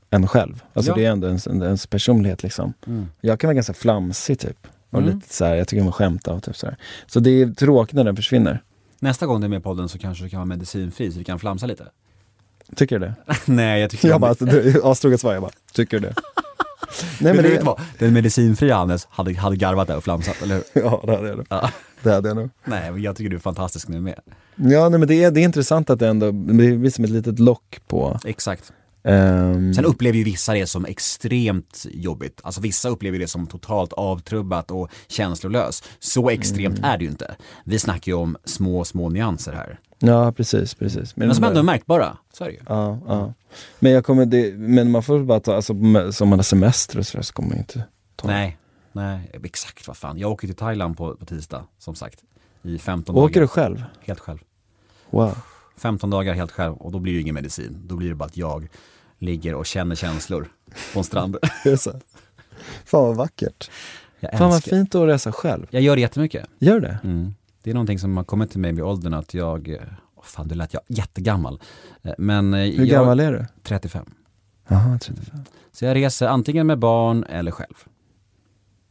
en själv. Alltså Ja. det är ändå ens, en, ens personlighet liksom. Mm. Jag kan vara ganska flamsig typ. Och Mm. lite så här, jag tycker om att skämta och typ så här. Så det är tråkigt när den försvinner. Nästa gång du är med i podden så kanske du kan vara medicinfri så vi kan flamsa lite. Tycker du det? Nej, jag tycker Jag bara, alltså, du- astroget svar, jag bara, tycker du det? Nej men men det, vad? Den medicinfria Hannes hade, hade garvat där och flamsat, eller hur? ja det hade jag nog. Ja. Det hade jag nog. Nej, men jag tycker du är fantastisk nu med. Ja nej, men det är, det är intressant att det ändå, det blir som ett litet lock på. Exakt. ehm, Sen upplever ju vissa det som extremt jobbigt. Alltså vissa upplever det som totalt avtrubbat och känslolös. Så extremt är det ju inte. Vi snackar ju om små, små nyanser här. Ja precis, precis. Men som de ändå är märkbara. Så är det ju. Ja, ja. Men jag kommer, det, men man får bara ta, alltså som man har semester och sådär så kommer man inte ta. Nej, nej, exakt vad fan. Jag åker till Thailand på, på tisdag, som sagt. I 15 Åker dagar. du själv? Helt själv. Wow. 15 dagar helt själv och då blir det ingen medicin. Då blir det bara att jag ligger och känner känslor på en strand. Fan vad vackert. Jag Fan vad älskar. fint att resa själv. Jag gör det jättemycket. Gör det? Mm. Det är någonting som har kommit till mig vid åldern att jag, åh fan du lät jag jättegammal. Eh, Men eh, Hur jag, gammal är du? 35. Jaha, 35. Så jag reser antingen med barn eller själv.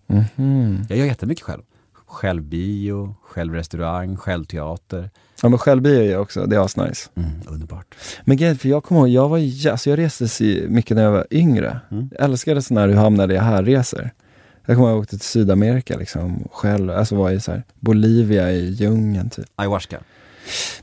Mhm. Jag gör jättemycket själv. Själv bio, själv restaurang, själv teater. Ja men självbio är jag också, det är asnice. Mm, underbart. Men grejen, för jag kommer ihåg, jag var alltså jag reste mycket när jag var yngre. Mm. Jag älskade sådana här, hur hamnade jag här-resor. Jag kommer ihåg att jag åkte till Sydamerika liksom, själv, alltså var i så här, Bolivia i djungeln typ. Ayahuasca.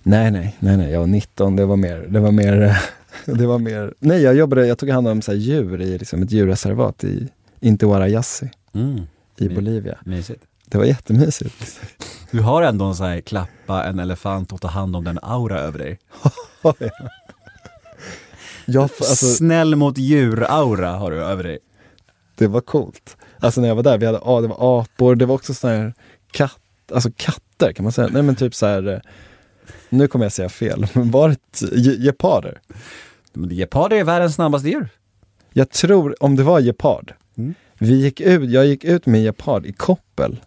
Nej, nej, nej, nej, jag var 19, det var mer, det var mer, det var mer, nej jag jobbade, jag tog hand om så här, djur i liksom, ett djurreservat i Intihuarayasi Mm, i. Bolivia. mysigt. Det var jättemysigt. Du har ändå en sån här klappa en elefant och ta hand om den aura över dig. Jag, alltså, Snäll mot djur-aura har du över dig. det var coolt. Alltså när jag var där, vi hade, ja, det var apor, det var också såna här katt, alltså katter kan man säga. Nej men typ så här. eh, nu kommer jag säga fel, men var det ge- geparder? Men geparder är världens snabbaste djur. Jag tror, om det var gepard. Mm. Vi gick ut, jag gick ut med gepard i koppel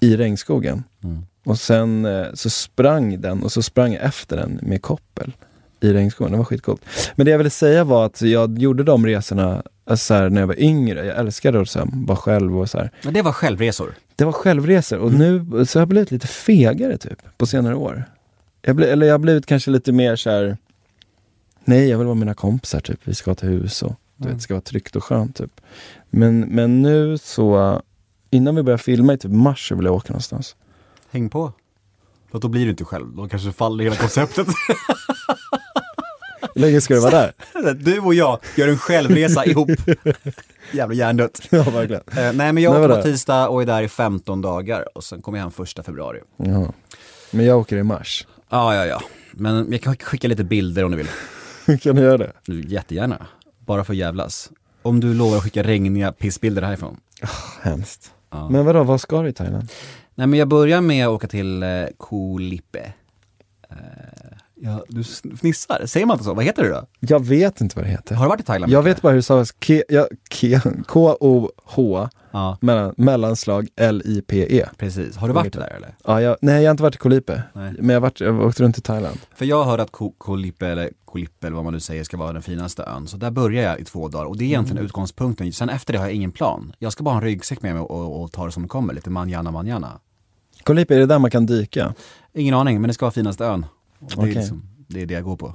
i regnskogen. Mm. Och sen eh, så sprang den och så sprang jag efter den med koppel i regnskogen. Det var skitcoolt. Men det jag ville säga var att jag gjorde de resorna alltså så här, när jag var yngre. Jag älskade att här, vara själv och så här. Men det var självresor. Det var självresor och nu så har jag blivit lite fegare typ på senare år. Jag bli, eller jag har blivit kanske lite mer så här. Nej, jag vill vara med mina kompisar typ. Vi ska till hus och du vet, det ska vara tryggt och skönt typ. Men, men nu så, innan vi börjar filma i typ mars så vill jag åka någonstans. Häng på. För då blir du inte själv, då kanske faller hela konceptet. Hur länge ska du vara där? Du och jag gör en självresa ihop. Jävla hjärndött. ja, verkligen. Eh, nej men jag åker på tisdag och är där i 15 dagar och sen kommer jag hem första februari. Ja. Men jag åker i mars. Ja, ja, ja. Men jag kan skicka lite bilder om du vill. kan du göra det? Jättegärna. Bara för att jävlas. Om du lovar att skicka regniga pissbilder härifrån. Hemskt. Ja. Men vadå, vad ska du i Thailand? Nej men jag börjar med att åka till eh, Koh Lipe. Eh, ja, du fnissar, säger man inte så? Vad heter det då? Jag vet inte vad det heter. Har du varit i Thailand? Jag vet bara hur det stavas. Ja, K-O-H Ja, mellan, mellanslag L-I-P-E. precis. Har du varit där eller? Ja, jag, nej, jag har inte varit i Koh Lipe. Nej. Men jag har, varit, jag har åkt runt i Thailand. För jag hörde att Koh Koh Lipe, eller Koh Lipe eller vad man nu säger, ska vara den finaste ön. Så där börjar jag i två dagar och det är egentligen Mm. utgångspunkten. Sen efter det har jag ingen plan. Jag ska bara ha en ryggsäck med mig och, och ta det som det kommer, lite manjana manjana. Koh Lipe, är det där man kan dyka? Ingen aning, men det ska vara finaste ön. Det, är Okej. liksom, det är det jag går på.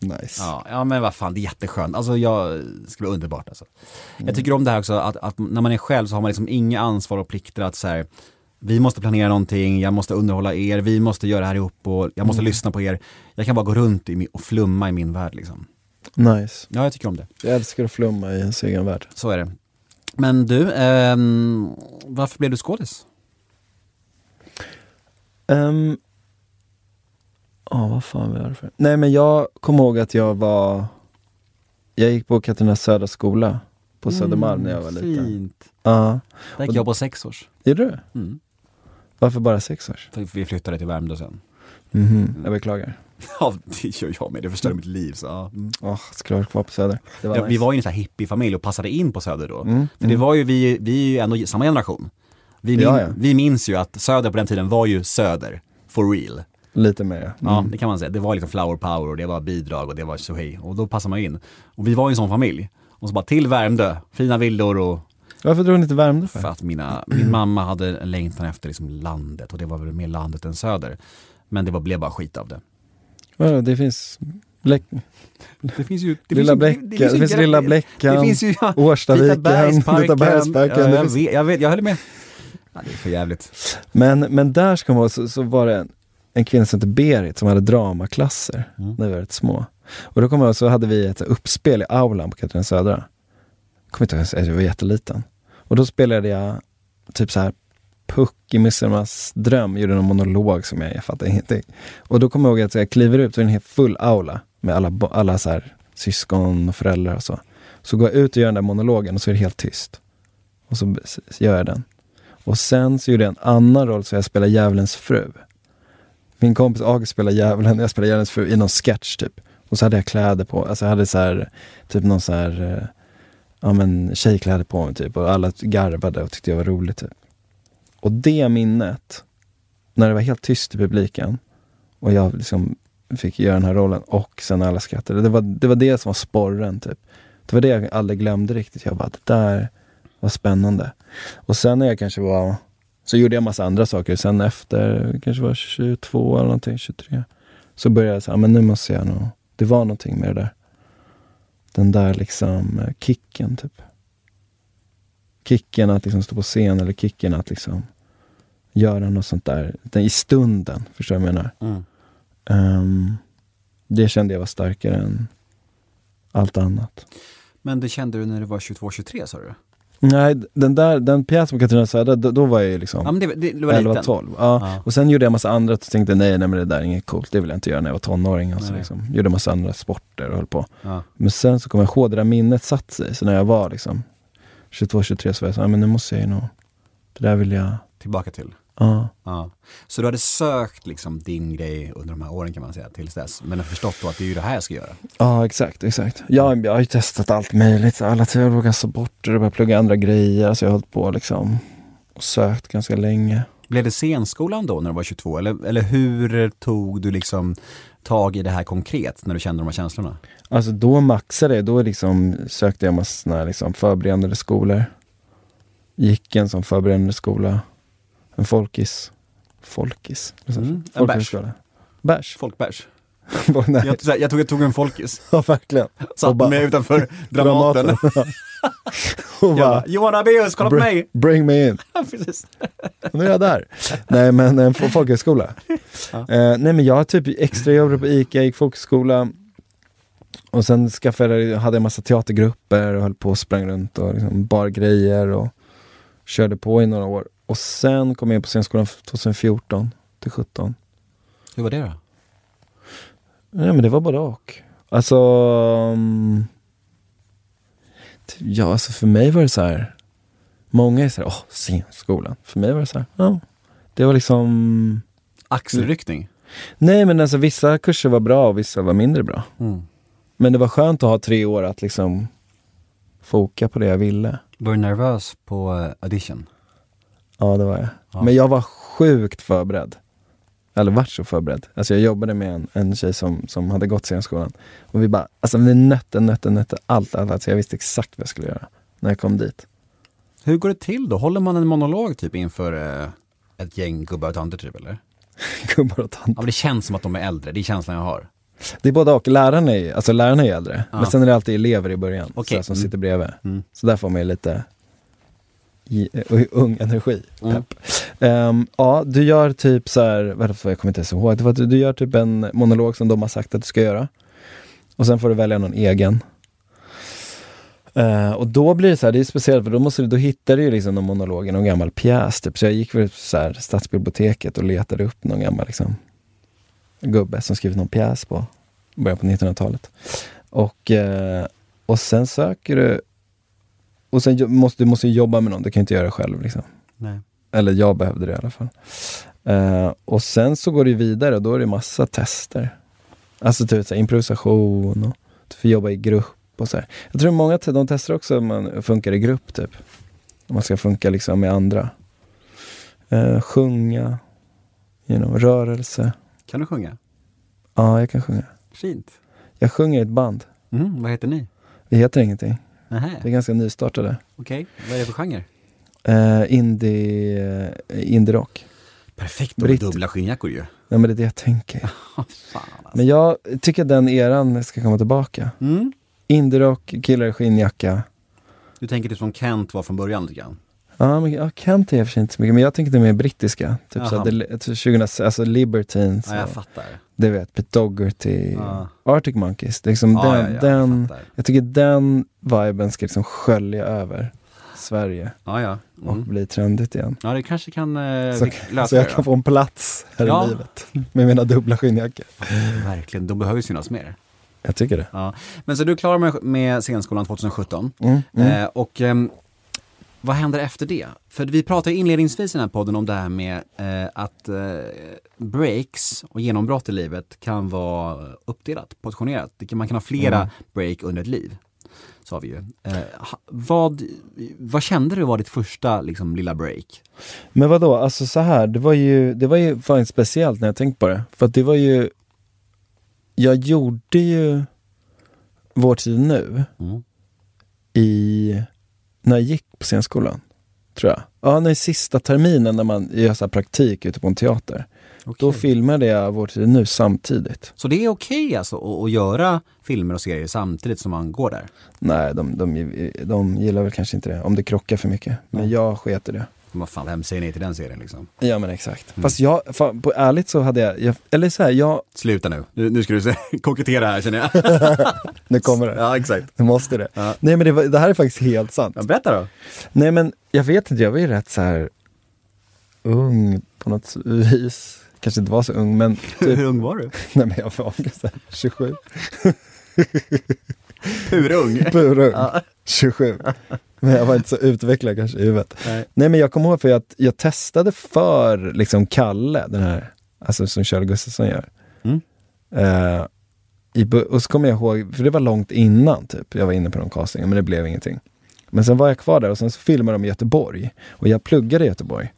Nice. Ja, ja men vad fan, det är jätteskönt. Alltså jag, det ska bli underbart alltså. Jag tycker om det här också att, att när man är själv så har man liksom inga ansvar och plikter att så här, vi måste planera någonting, jag måste underhålla er, vi måste göra det här ihop och jag måste lyssna på er. Jag kan bara gå runt i, min- och flumma i min värld liksom. Nice. Ja, jag tycker om det. Jag älskar att flumma i ens egen värld. Så är det. Men du, ehm, varför blev du skådis? Um, Ja, vad fan var det för? Nej men jag kommer ihåg att jag var Jag gick på Katarina Södra skola på Södermalm när jag var liten. Fint. Ja, Där gick jag på sex års. gjorde du? Mm. Varför bara sex års? För vi flyttade till Värmdö sen. Mhm, jag beklagar. Ja, det gör jag med. Det förstörde mitt liv. Så, ja. mm. Åh, skulle varit kvar på Söder. Var ja, nice. Vi var ju en sån här hippiefamilj och passade in på Söder då. Mm, För det var ju, vi, vi är ju ändå samma generation. Vi, min, Ja, ja. vi minns ju att Söder på den tiden var ju Söder, for real. Lite mer. Ja, Mm. det kan man säga. Det var liksom flower power och det var bidrag och det var tjohej. Och då passade man in. Och vi var ju en sån familj. Och så bara till Värmdö, fina villor och Varför drog ni till Värmdö för? för att mina, min mamma hade en längtan efter liksom landet och det var väl mer landet än söder. Men det var, blev bara skit av det. Vadå, det finns Bläck... Det finns ju, det Lilla Bläckan, det finns Lilla Bläckan, Det finns ju, ja, Årstaviken, Vitabergsparken. Ja, det jag, vet, jag vet, jag höll med. Ja, det är för jävligt. Men, men där ska man så, så var det en, en kvinna som hette Berit som hade dramaklasser Mm. när vi var rätt små. Och då kommer jag så hade vi ett uppspel i aulan på Katarina Södra. Kommer inte ihåg, jag var jätteliten. Och då spelade jag typ så här Puck i Midsommars dröm, gjorde någon monolog som jag, jag fattar ingenting. Och då kommer jag ihåg att jag kliver ut är en helt full aula med alla, alla så här syskon och föräldrar och så. Så går jag ut och gör den där monologen och så är det helt tyst. Och så gör jag den. Och sen så gjorde jag en annan roll, så jag spelade Djävulens fru. Min kompis August spelade djävulen, jag spelade Djävulens fru i någon sketch typ. Och så hade jag kläder på, alltså jag hade så här, typ någon så här, eh, ja men tjejkläder på mig typ. Och alla garvade och tyckte jag var rolig typ. Och det minnet, när det var helt tyst i publiken och jag liksom fick göra den här rollen och sen alla skrattade. Det var, det var det som var sporren typ. Det var det jag aldrig glömde riktigt. Jag bara, det där var spännande. Och sen när jag kanske var, så gjorde jag massa andra saker. Sen efter, kanske var 22 eller någonting, 23. Så började jag säga, men nu måste jag nog, det var någonting med det där. Den där liksom eh, kicken typ. Kicken att liksom stå på scen eller kicken att liksom göra något sånt där. Den, I stunden, förstår du vad jag menar? Mm. Ehm, det kände jag var starkare än allt annat. Men det kände du när du var 22-23 sa du? Nej, den där, den pjäsen på Katarina Söder, då, då var jag ju liksom Ja men det, det, du var liten. 11-12. Ja. Ja. Och sen gjorde jag massa andra och tänkte nej, nej men det där är inget coolt, det vill jag inte göra när jag var tonåring. Alltså, liksom. Gjorde massa andra sporter och höll på. Ja. Men sen så kom jag ihåg, det där minnet satt sig. Så när jag var liksom 22-23 så var jag så här, men nu måste jag ju nog, det där vill jag, Tillbaka till. Ja. Ja. Så du hade sökt liksom din grej under de här åren kan man säga, tills dess. Men har förstått då att det är ju det här jag ska göra. Ja, exakt, exakt. Ja, jag har ju testat allt möjligt, alla teologiska sporter och börjat plugga andra grejer. Så jag har hållit på liksom och sökt ganska länge. Blev det scenskolan då när du var 22? Eller, eller hur tog du liksom tag i det här konkret när du kände de här känslorna? Alltså då maxade jag, då liksom sökte jag massa såna här liksom förberedande skolor. Gick en sån förberedande skola. En folkis. Folkis? Mm, en. Bärs? Folkbärs. Jag, här, jag tog, jag tog en folkis, ja verkligen. bara- mig utanför Dramaten. och bara, Johan Abeus, kolla på mig! bring me in. Precis. Nu är jag där. nej men en fo- folkhögskola. Eh, nej men jag har typ extra jobbade på ICA, gick folkhögskola. Och sen skaffade, jag- hade jag massa teatergrupper och höll på och sprang runt och liksom bar grejer och körde på i några år. Och sen kom jag in på scenskolan 2014 till 17. Hur var det då? Nej men det var både och. Alltså... t- Ja, alltså för mig var det så här. Många är så här, åh, scenskolan. För mig var det så här, ja. Det var liksom... Axelryckning? Nej men alltså vissa kurser var bra och vissa var mindre bra. Mm. Men det var skönt att ha tre år att liksom foka på det jag ville. Var du nervös på eh, audition? Ja det var jag. Ja. Men jag var sjukt förberedd. Eller vart så förberedd. Alltså jag jobbade med en, en tjej som, som hade gått scenskolan. Och vi bara, alltså vi nötte, nötte, nötte allt, allt, allt. Så jag visste exakt vad jag skulle göra när jag kom dit. Hur går det till då? Håller man en monolog typ inför eh, ett gäng gubbar och tanter typ eller? Gubbar och Ja tanter. men det känns som att de är äldre, det är känslan jag har. Det är både och. Lärarna är, alltså lärarna är äldre. Ja. Men sen är det alltid elever i början. Okej. sådär, som Mm. sitter bredvid. Mm. Så där får man ju lite i, uh, ung energi. Mm. Ehm, ja, du gör typ så här, vad var det, jag kommer inte ens ihåg. Det var att du, du gör typ en monolog som de har sagt att du ska göra. Och sen får du välja någon egen. Eh, och då blir det så här, det är speciellt för då, måste du, då hittar du ju liksom någon monolog i någon gammal pjäs. Typ. Så jag gick väl så här, stadsbiblioteket och letade upp någon gammal liksom, gubbe som skrivit någon pjäs på början på 1900-talet. Och, eh, och sen söker du och sen måste du måste jobba med någon, du kan inte göra det själv. Liksom. Nej. Eller jag behövde det i alla fall. Eh, och sen så går det vidare och då är det massa tester. Alltså typ så här, improvisation och du får jobba i grupp och så här. Jag tror många de testar också om man funkar i grupp typ. Om man ska funka liksom med andra. Eh, sjunga, you know, rörelse. Kan du sjunga? Ja, jag kan sjunga. Fint. Jag sjunger i ett band. Mm, vad heter ni? Vi heter ingenting. Nähä, Vi är ganska nystartade. okej. Vad är det för genre? Eh, indie, eh, indie rock. Perfekt med dubbla skinnjackor ju. Nej men det är det jag tänker. Fan alltså. Men jag tycker att den eran ska komma tillbaka. Mm. Indie-rock, killar i skinnjacka. Du tänker det som Kent var från början lite grann? Ja, men jag Kent är för sig inte så mycket, men jag tänker det mer brittiska. Typ så det- 20, alltså Libertines, Ja, jag fattar. du vet, Pete Dougherty, Ja. Arctic Monkeys. Det är liksom Ja, den, ja, ja, den, jag jag tycker den viben ska liksom skölja över Sverige Ja, ja. och Mm. bli trendigt igen. Ja, det kanske kan eh, Så, lösa så jag det kan få en plats här Ja. i livet med mina dubbla skinnjackor. Verkligen, de behöver synas mer. Jag tycker det. Ja. Men så du är klar med, med scenskolan 2017. Mm, mm. Eh, och ehm, vad händer efter det? För vi pratade inledningsvis i den här podden om det här med eh, att eh, breaks och genombrott i livet kan vara uppdelat, portionerat. Kan, man kan ha flera Mm. break under ett liv. Sa vi ju. Eh, vad, vad kände du var ditt första liksom, lilla break? Men vad då? alltså så här, det var ju, det var ju fan speciellt när jag tänkte på det. För att det var ju, jag gjorde ju Vår tid nu Mm. i, när jag gick på scenskolan, tror jag. Ja, när i sista terminen när man gör så praktik ute på en teater. Då filmade jag Vår tid nu samtidigt. Så det är okej alltså att, att göra filmer och serier samtidigt som man går där? Nej, de, de, de gillar väl kanske inte det, om det krockar för mycket. Men jag sket i det. Vad fan, vem säger nej till den serien liksom? Ja men exakt. Fast jag, fan, på ärligt så hade jag, jag eller så här, jag, Sluta nu, nu, nu ska du se, kokettera här känner jag. nu kommer det. ja exakt. Nu måste det. Ja. Nej men det, det här är faktiskt helt sant. Ja, berätta då. Nej men jag vet inte, jag var ju rätt så här ung på något vis. Kanske inte var så ung men typ, Hur ung var du? nej men jag var så här 27. Purung. Purung. 27. Men jag var inte så utvecklad kanske i huvudet. Nej. Nej men jag kommer ihåg för att jag testade för liksom Kalle, den här, alltså som Charlie Gustafsson gör. Mm. Eh, i, och så kommer jag ihåg, för det var långt innan typ, jag var inne på någon casting, men det blev ingenting. Men sen var jag kvar där och sen så filmade de i Göteborg. Och jag pluggade i Göteborg.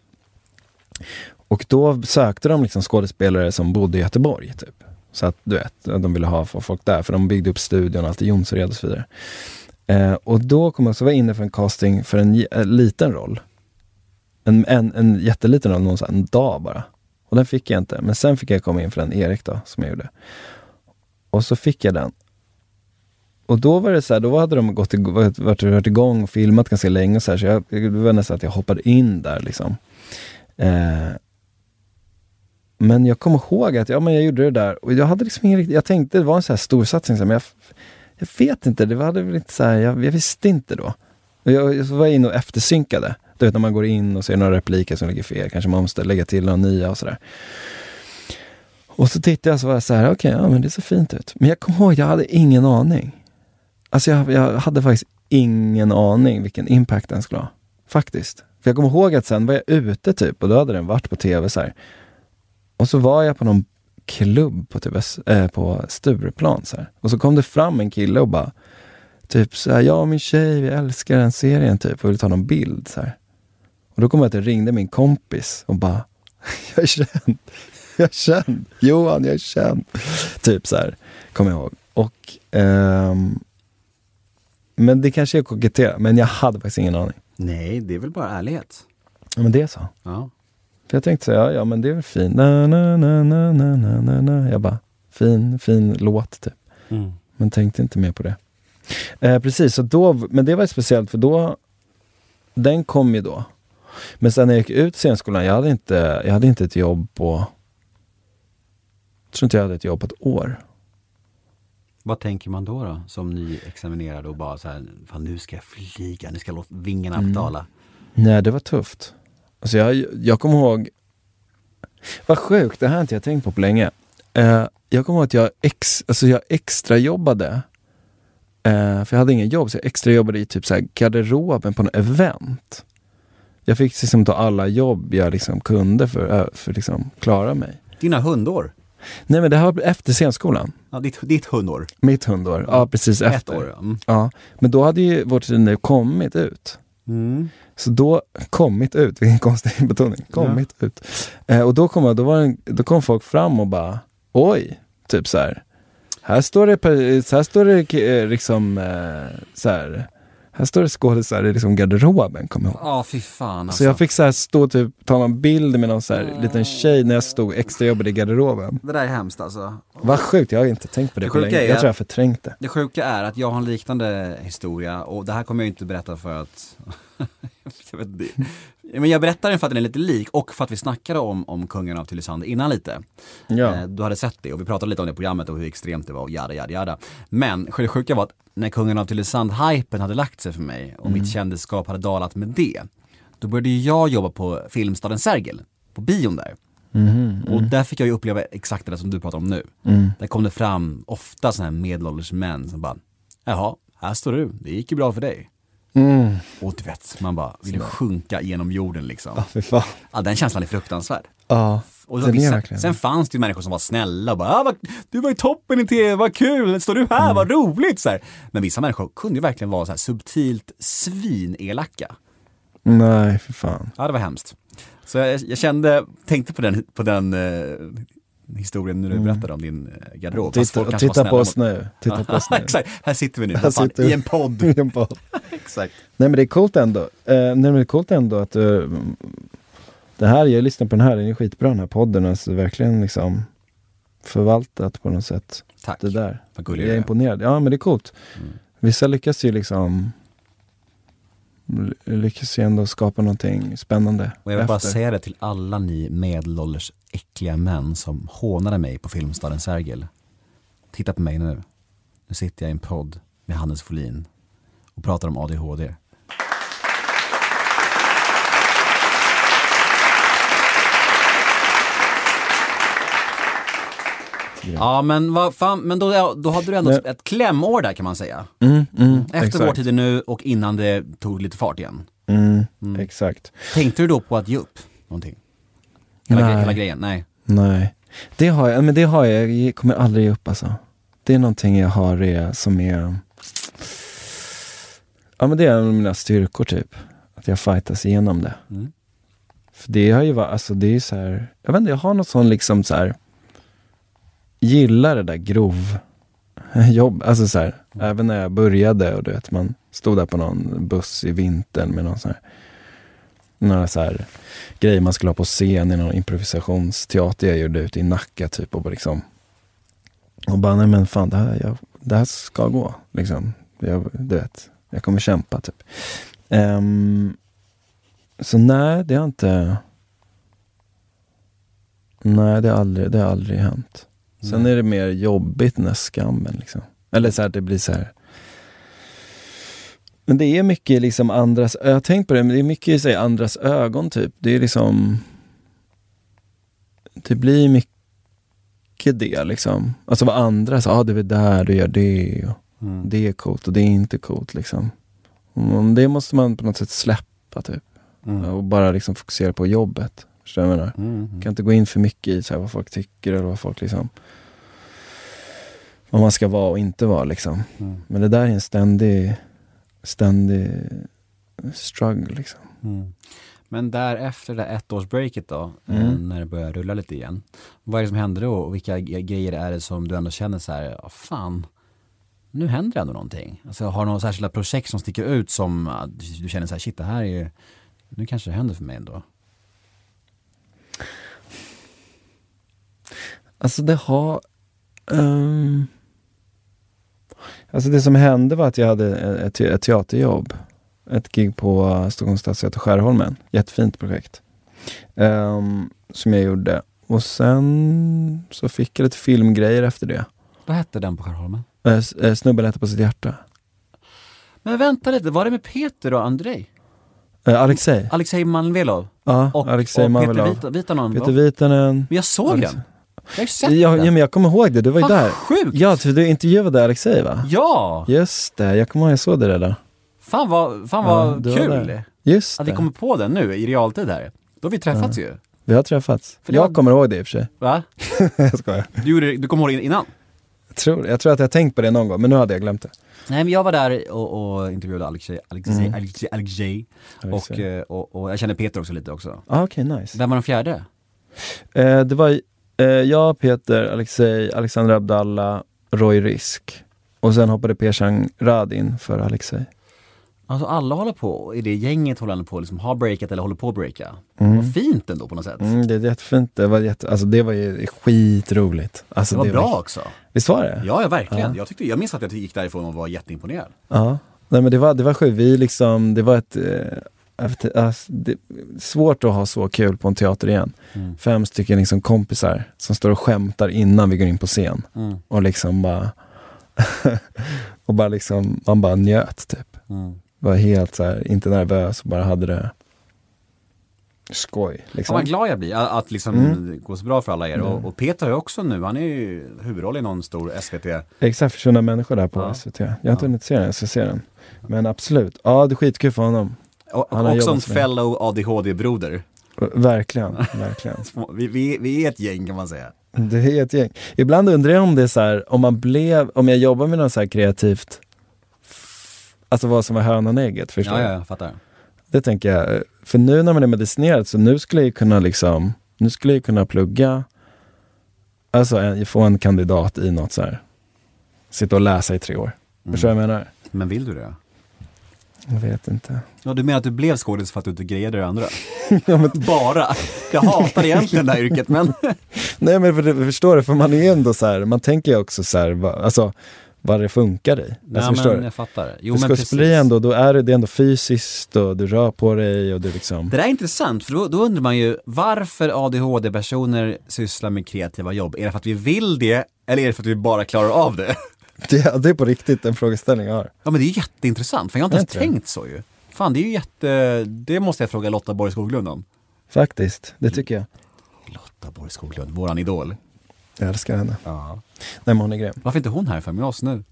Och då sökte de liksom skådespelare som bodde i Göteborg. Typ. Så att du vet, de ville ha folk där, för de byggde upp studion, allt i Jonsered och så vidare. Eh, och då kom jag, också var jag inne för en casting för en, en eh, liten roll. En, en, en jätteliten roll, någon, så här, en dag bara. Och den fick jag inte. Men sen fick jag komma in för den Erik då, som jag gjorde. Och så fick jag den. Och då var det så här, då hade de gått, ig- varit, varit, varit igång och filmat ganska länge och så här, så jag, det var nästan att jag hoppade in där liksom. Eh, men jag kommer ihåg att ja, men jag gjorde det där och jag hade liksom ingen riktigt, jag tänkte det var en så här storsatsning, men jag, jag vet inte, det var väl inte så här, jag, jag visste inte då. Jag, jag så var jag inne och eftersynkade. Du vet när man går in och ser några repliker som ligger fel, kanske man måste lägga till några nya och sådär. Och så tittade jag och så var jag så här, okej, ja men det ser fint ut. Men jag kommer ihåg, jag hade ingen aning. Alltså jag, jag hade faktiskt ingen aning vilken impact den skulle ha. Faktiskt. För jag kommer ihåg att sen var jag ute typ och då hade den varit på tv så här. Och så var jag på någon klubb på, typ, eh, på Stureplan så här. Och så kom det fram en kille och bara Typ så här, jag och min tjej, vi älskar den serien typ och ville ta någon bild så här. Och då kom jag att jag ringde min kompis och bara Jag är känd, jag är känd, Johan jag är känd. Typ så här, kommer jag ihåg. Och ehm, Men det kanske är koketterat, men jag hade faktiskt ingen aning. Nej, det är väl bara ärlighet. Ja, men det är så. Ja. För jag tänkte så här, ja, ja men det är väl fint. Na, na, na, na, na, na, na, na. Jag bara, fin, fin låt typ. Mm. Men tänkte inte mer på det. Eh, precis, så då, men det var speciellt för då, den kom ju då. Men sen när jag gick ut scenskolan, jag hade inte, jag hade inte ett jobb på, jag tror inte jag hade ett jobb på ett år. Vad tänker man då då, som nyexaminerad och bara så här, fan nu ska jag flyga, nu ska jag låta vingarna Mm. betala. Nej, det var tufft. Alltså jag, jag kommer ihåg, vad sjukt, det här har inte jag tänkt på på länge. Eh, jag kommer ihåg att jag, ex, alltså jag extra jobbade eh, för jag hade ingen jobb, så jag extra jobbade i typ så här garderoben på en event. Jag fick liksom ta alla jobb jag liksom kunde för att för liksom klara mig. Dina hundår. Nej men det här var efter scenskolan. Ja, ditt, ditt hundår. Mitt hundår, ja precis Ett efter. år. ja. Mm. Ja, men då hade ju vårt nu kommit ut. Mm. Så då, kommit ut, vilken konstig betoning, kommit ut. Eh, och då kom, då, var en, då kom folk fram och bara, oj, typ så här. Här står det, här står det eh, liksom, eh, så här, här står det skådisar i liksom garderoben, kommer jag ihåg. Ja, fy fan alltså. Så jag fick så här stå typ, ta en bild med någon så här liten tjej när jag stod extra jobbade i garderoben. Det där är hemskt alltså. Vad sjukt, jag har inte tänkt på det, Det på länge. är Jag tror jag förträngt det. Det sjuka är att jag har en liknande historia och det här kommer jag inte berätta för att jag, vet inte. Men jag berättar den för att den är lite lik och för att vi snackade om, om kungen av Tylösand innan lite. Ja. Eh, Du hade sett det och vi pratade lite om det programmet och hur extremt det var och jada jada jada. Men det sjuka var att när kungen av Tylösand-hypen hade lagt sig för mig och Mm. mitt kändisskap hade dalat med det. Då började jag jobba på filmstaden Sergel, på bion där. Mhm, Och där fick jag ju uppleva exakt det som du pratar om nu. Mm. Där kom det fram ofta sådana här medelålders män som bara, jaha, här står du, det gick ju bra för dig. Mm. Och du vet, man bara vill sjunka genom jorden liksom. Ja, fy fan. Ja, den känslan är fruktansvärd. Ja, Och är vissa, verkligen sen fanns det ju människor som var snälla och bara, ah, vad, du var i toppen i tv, vad kul, står du här, Mm. vad roligt. Så här. Men vissa människor kunde ju verkligen vara så här subtilt svinelaka. Nej, för fan. Ja, det var hemskt. Så jag, jag kände, tänkte på den, på den eh, historien när du berättade om din eh, garderob. Titta, var titta på oss nu. Titta på oss nu. Exakt, här sitter vi nu, Här sitter vi. i en podd. I en podd. Exakt. Nej men det är coolt ändå. Eh, nej, men det är coolt ändå att uh, det här, jag lyssnar på den här, den är skitbra den här podden. Alltså verkligen liksom förvaltat på något sätt. Tack. Det där. Vad gullig Jag du är imponerad. Ja men det är coolt. Mm. Vissa lyckas ju liksom lyckas ju ändå skapa någonting spännande Och jag vill bara efter. säga det till alla ni medelålders äckliga män som hånade mig på Filmstaden Sergel. Titta på mig nu. Nu sitter jag i en podd med Hannes Folin och pratar om ADHD. Ja men vad fan, men då, då hade du ändå Nej. ett klämår där kan man säga. Mm, mm, Efter exakt. vår tid nu och innan det tog lite fart igen. Mm, Exakt. Tänkte du då på att ge upp någonting? Hela, Nej. gre- hela grejen? Nej. Nej, det har jag, men det har jag, jag kommer aldrig ge upp alltså. Det är någonting jag har eh, som är, ja men det är en av mina styrkor typ. Att jag fightas igenom det. Mm. För det har ju varit, alltså det är så här, jag vet inte, jag har något sånt liksom så här. gillar det där grov jobb, alltså så här, även när jag började och du vet man stod där på någon buss i vintern med någon sån här några så här grejer man skulle ha på scen i någon improvisationsteater jag gjorde ute i Nacka typ och liksom och bara nej men fan det här, jag, det här ska gå liksom. Jag, du vet, jag kommer kämpa typ. Ehm, så nej, det har inte Nej, det har aldrig, det har aldrig hänt. Sen är det mer jobbigt den här skammen liksom. Eller så här, det blir så här men det är mycket liksom andras, jag har tänkt på det, men det är mycket i andras ögon typ. Det är liksom Det blir mycket det liksom. Alltså vad andra säger, ah, du är där, du gör det. Och Mm. Det är coolt och det är inte coolt liksom. Och det måste man på något sätt släppa typ. Mm. Och bara liksom fokusera på jobbet. Förstår du vad jag menar? Mm. kan inte gå in för mycket i så här, vad folk tycker eller vad folk liksom Vad man ska vara och inte vara liksom. Mm. Men det där är en ständig, ständig struggle liksom. Mm. Men därefter det där ettårsbreaket då, Mm. eh, när det börjar rulla lite igen. Vad är det som händer då och vilka grejer är det som du ändå känner så här, fan, nu händer det ändå någonting. Alltså har du några särskilda projekt som sticker ut som ah, du känner så här, shit det här är ju, nu kanske det händer för mig ändå. Alltså det har... ehm, alltså det som hände var att jag hade ett, ett teaterjobb. Ett gig på Stockholms stadsteater Skärholmen. Jättefint projekt. Ehm, som jag gjorde. Och sen så fick jag lite filmgrejer efter det. Vad hette den på Skärholmen? Uh, Snubben lätte på sitt hjärta. Men vänta lite, var det med Peter och Andrei? Uh, Alexej. Alexej Manvelov? Ja, Och, Alexej och Peter Manvelov. Vitanen? Peter Vitanen. Men jag såg Alex- den. Jag har ju sett Ja, den. ja, men jag kommer ihåg det, du var ju Vad där. sjukt! Ja, för du intervjuade Alexej va? Ja! Just det, jag kommer ihåg jag såg det där. Då. Fan vad, fan Ja, vad var kul! där. Just Att vi kommer på den nu i realtid här. Då har vi träffats ju. Vi har träffats. För jag var- kommer ihåg det i och för sig. Va? jag skojar. Du, gjorde, du kommer ihåg det innan? Jag tror, jag tror att jag tänkt på det någon gång, men nu hade jag glömt det. Nej men jag var där och, och intervjuade Alexej, Alexej, Mm. Alexej, Alexej. Och, Alexej. eh, och, och jag känner Peter också lite också. Ah, Okej, nice. Vem var den fjärde? Eh, det var jag, Peter, Alexej, Alexander Abdallah, Roy Risk. Och sen hoppade Persang Rad in för Alexej. Alltså alla håller på, i det gänget håller på liksom har breakat eller håller på att breaka. Vad fint ändå på något sätt. Mm, det är jättefint. Det var, jätte, alltså, det var ju skitroligt. Alltså, Det var bra också. Visst var det? Ja, ja verkligen. Jag, tyckte, jag minns att jag gick därifrån och var jätteimponerad. Ja, nej men det var, det var sjukt. Vi liksom, det var ett, eh, alltså, det, svårt att ha så kul på en teater igen. Mm. Fem stycken liksom kompisar som står och skämtar innan vi går in på scen. Mm. Och liksom bara, och bara liksom, man bara njöt typ. Mm. Var helt så här, inte nervös och bara hade det skoj. Liksom. vad glad jag blir att, liksom Mm. det går så bra för alla er. Och, och Peter har ju också nu, han är ju huvudroll i någon stor SVT. Exakt, försvunna människor där på Ja. SVT. Jag har inte hunnit se den, jag ska se den. Men absolut, ja det är skitkul för honom. Och, och också en fellow ADHD-broder. Verkligen, verkligen. Vi, vi, vi är ett gäng kan man säga. Det är ett gäng. Ibland undrar jag om det är så här, om man blev, om jag jobbar med något så här kreativt, alltså vad som var hönan och ägget, förstår Ja, du? ja, jag fattar. Det tänker jag. För nu när man är medicinerad, så nu skulle jag ju kunna liksom, nu skulle jag kunna plugga, alltså en, få en kandidat i något så här, sitta och läsa i tre år. Förstår du vad jag menar? Men vill du det? Jag vet inte. Ja, du menar att du blev skådis för att du inte grejade det andra? Bara! Jag hatar egentligen det här yrket men... Nej men för, det- förstår du, för man är ändå så här, man tänker ju också så här, va, alltså vad det funkar i. Ja, Alltså, förstår men jag fattar. Jo, För men skådespeleri ändå, då är det, det är ändå fysiskt och du rör på dig och du liksom Det där är intressant, för då, då undrar man ju varför ADHD-personer sysslar med kreativa jobb. Är det för att vi vill det, eller är det för att vi bara klarar av det? Det, det är på riktigt en frågeställning jag har. Ja men det är jätteintressant, för jag har inte ens tänkt så ju. Fan det är ju jätte, det måste jag fråga Lotta Borg Skoglund om. Faktiskt, det tycker jag. Lotta Borg Skoglund, våran idol. Jag älskar henne. Ja. Nej men hon är grym. Varför är inte hon här för med oss nu?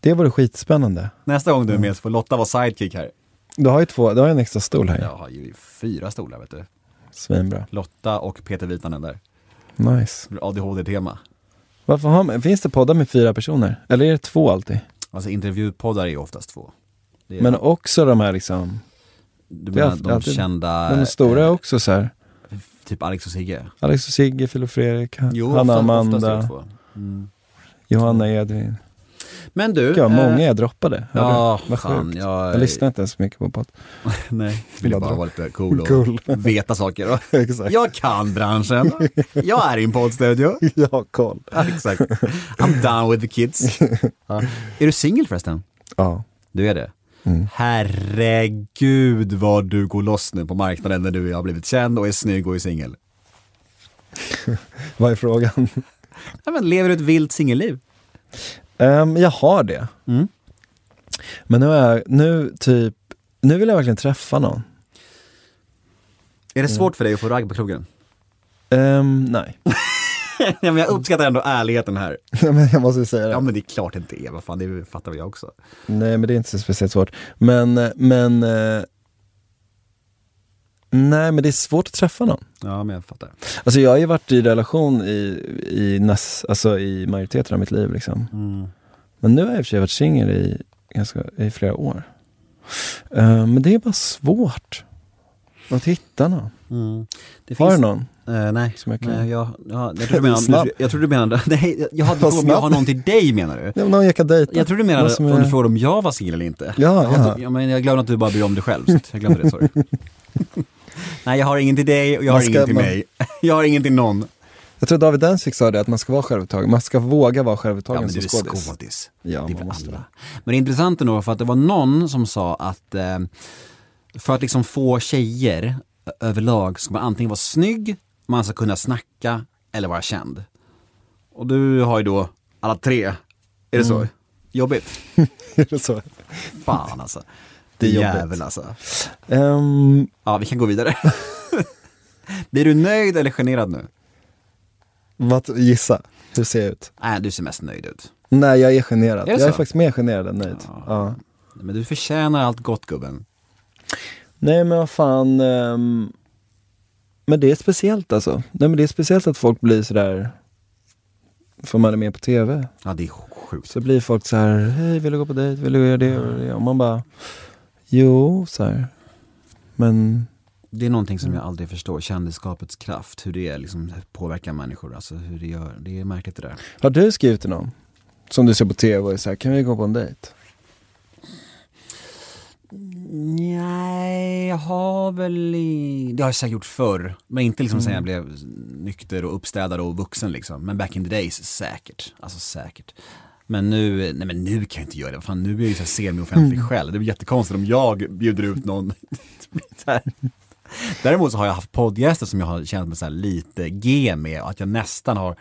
Det vore skitspännande. Nästa gång du är med så får Lotta vara sidekick här. Du har ju två, du har en extra stol här. Jag har ju fyra stolar vet du. Svinbra. Lotta och Peter Vitanen där. Nice. ADHD-tema. Varför har man, finns det poddar med fyra personer? Eller är det två alltid? Alltså intervjupoddar är ju oftast två. Men också de här liksom, du menar de alltid- kända, de stora är eh, också så här. typ Alex och Sigge? Alex och Sigge, Phil och Fredrik, Jo, Hanna Amanda. Mm. Johanna Edvin. Men du. Gud eh, många jag droppade. Hörde Ja? Vad fan, sjukt. jag- Jag lyssnar inte ens så mycket på podd. Nej, vill jag bara vara lite cool och Cool. veta saker. Exakt. Jag kan branschen. Jag är i en poddstudio. Jag har koll. Ja, exakt. I'm down with the kids. Ja. Är du singel förresten? Ja. Du är det? Mm. Herregud vad du går loss nu på marknaden när du har blivit känd och är snygg och är singel. Vad är frågan? Ja, men lever du ett vilt singelliv? Ehm, jag har det. Mm. Men nu är nu typ, nu vill jag verkligen träffa någon. Är det svårt för dig att få ragg på krogen? Ehm, nej. ja, men jag uppskattar ändå ärligheten här. men jag måste säga det. Ja men det är klart det inte är, vad fan det fattar väl jag också. Nej men det är inte så speciellt svårt. Men, eh, men eh, Nej men det är svårt att träffa någon. Ja men jag fattar. Alltså jag har ju varit i relation i, i, näs, alltså i majoriteten av mitt liv liksom. Mm. Men nu har jag i och för sig varit singel i, ganska, i flera år. Eh, men det är bara svårt att hitta någon. Mm. Det Har du finns- någon? Eh, nej, Som jag nej jag, ja, jag tror du menade, jag tror du menade, nej, jag hade frågat om jag har någon till dig menar du? Ja, någon jag kan dejta. Jag tror du menade om är- du frågade om jag var singel eller inte. Ja, Jag, ja. ja. men jag glömde att du bara bryr om dig själv, så jag glömde det, sorry. nej, jag har ingen till dig och jag Man har ingen till man- mig. Jag har ingen till någon. Jag tror David Densvik sa det, att man ska vara självupptagen. Man ska våga vara Ja självupptagen men du som är skådis. skådis. Ja, det är man måste alla. Men det är intressant ändå för att det var någon som sa att eh, för att liksom få tjejer överlag ska man antingen vara snygg, man ska kunna snacka eller vara känd. Och du har ju då alla tre. Är det så? Mm. Jobbigt? Är det så? Fan alltså. Det är jobbigt. Alltså. Ehm, Ja, vi kan gå vidare. Blir du nöjd eller generad nu? vad, gissa, hur ser jag ut? Nej, du ser mest nöjd ut. Nej, jag är generad. Är jag är faktiskt mer generad än nöjd. Ja. Ja. Men du förtjänar allt gott gubben. Nej men vad fan. ehm, men det är speciellt alltså. Nej men det är speciellt att folk blir sådär, för man är med på tv. Ja, det är sjukt. Så blir folk så här, hej vill du gå på dejt, vill du göra det? Och man bara, jo så här. Men Det är någonting som jag aldrig förstår, kändisskapets kraft, hur det liksom påverkar människor, alltså hur det gör, det är märkligt det där. har du skrivit till någon? Som du ser på tv och är så här, kan vi gå på en dejt? Nej, jag har väl i... Det har jag säkert gjort förr, men inte liksom sen jag Mm. blev nykter och uppstädad och vuxen liksom. Men back in the days, säkert. Alltså säkert. Men nu, nej men nu kan jag inte göra det, fan nu är jag ju så semi-offentlig Mm. själv. Det blir jättekonstigt om jag bjuder ut någon. Däremot så har jag haft poddgäster som jag har känt mig så lite G med och att jag nästan har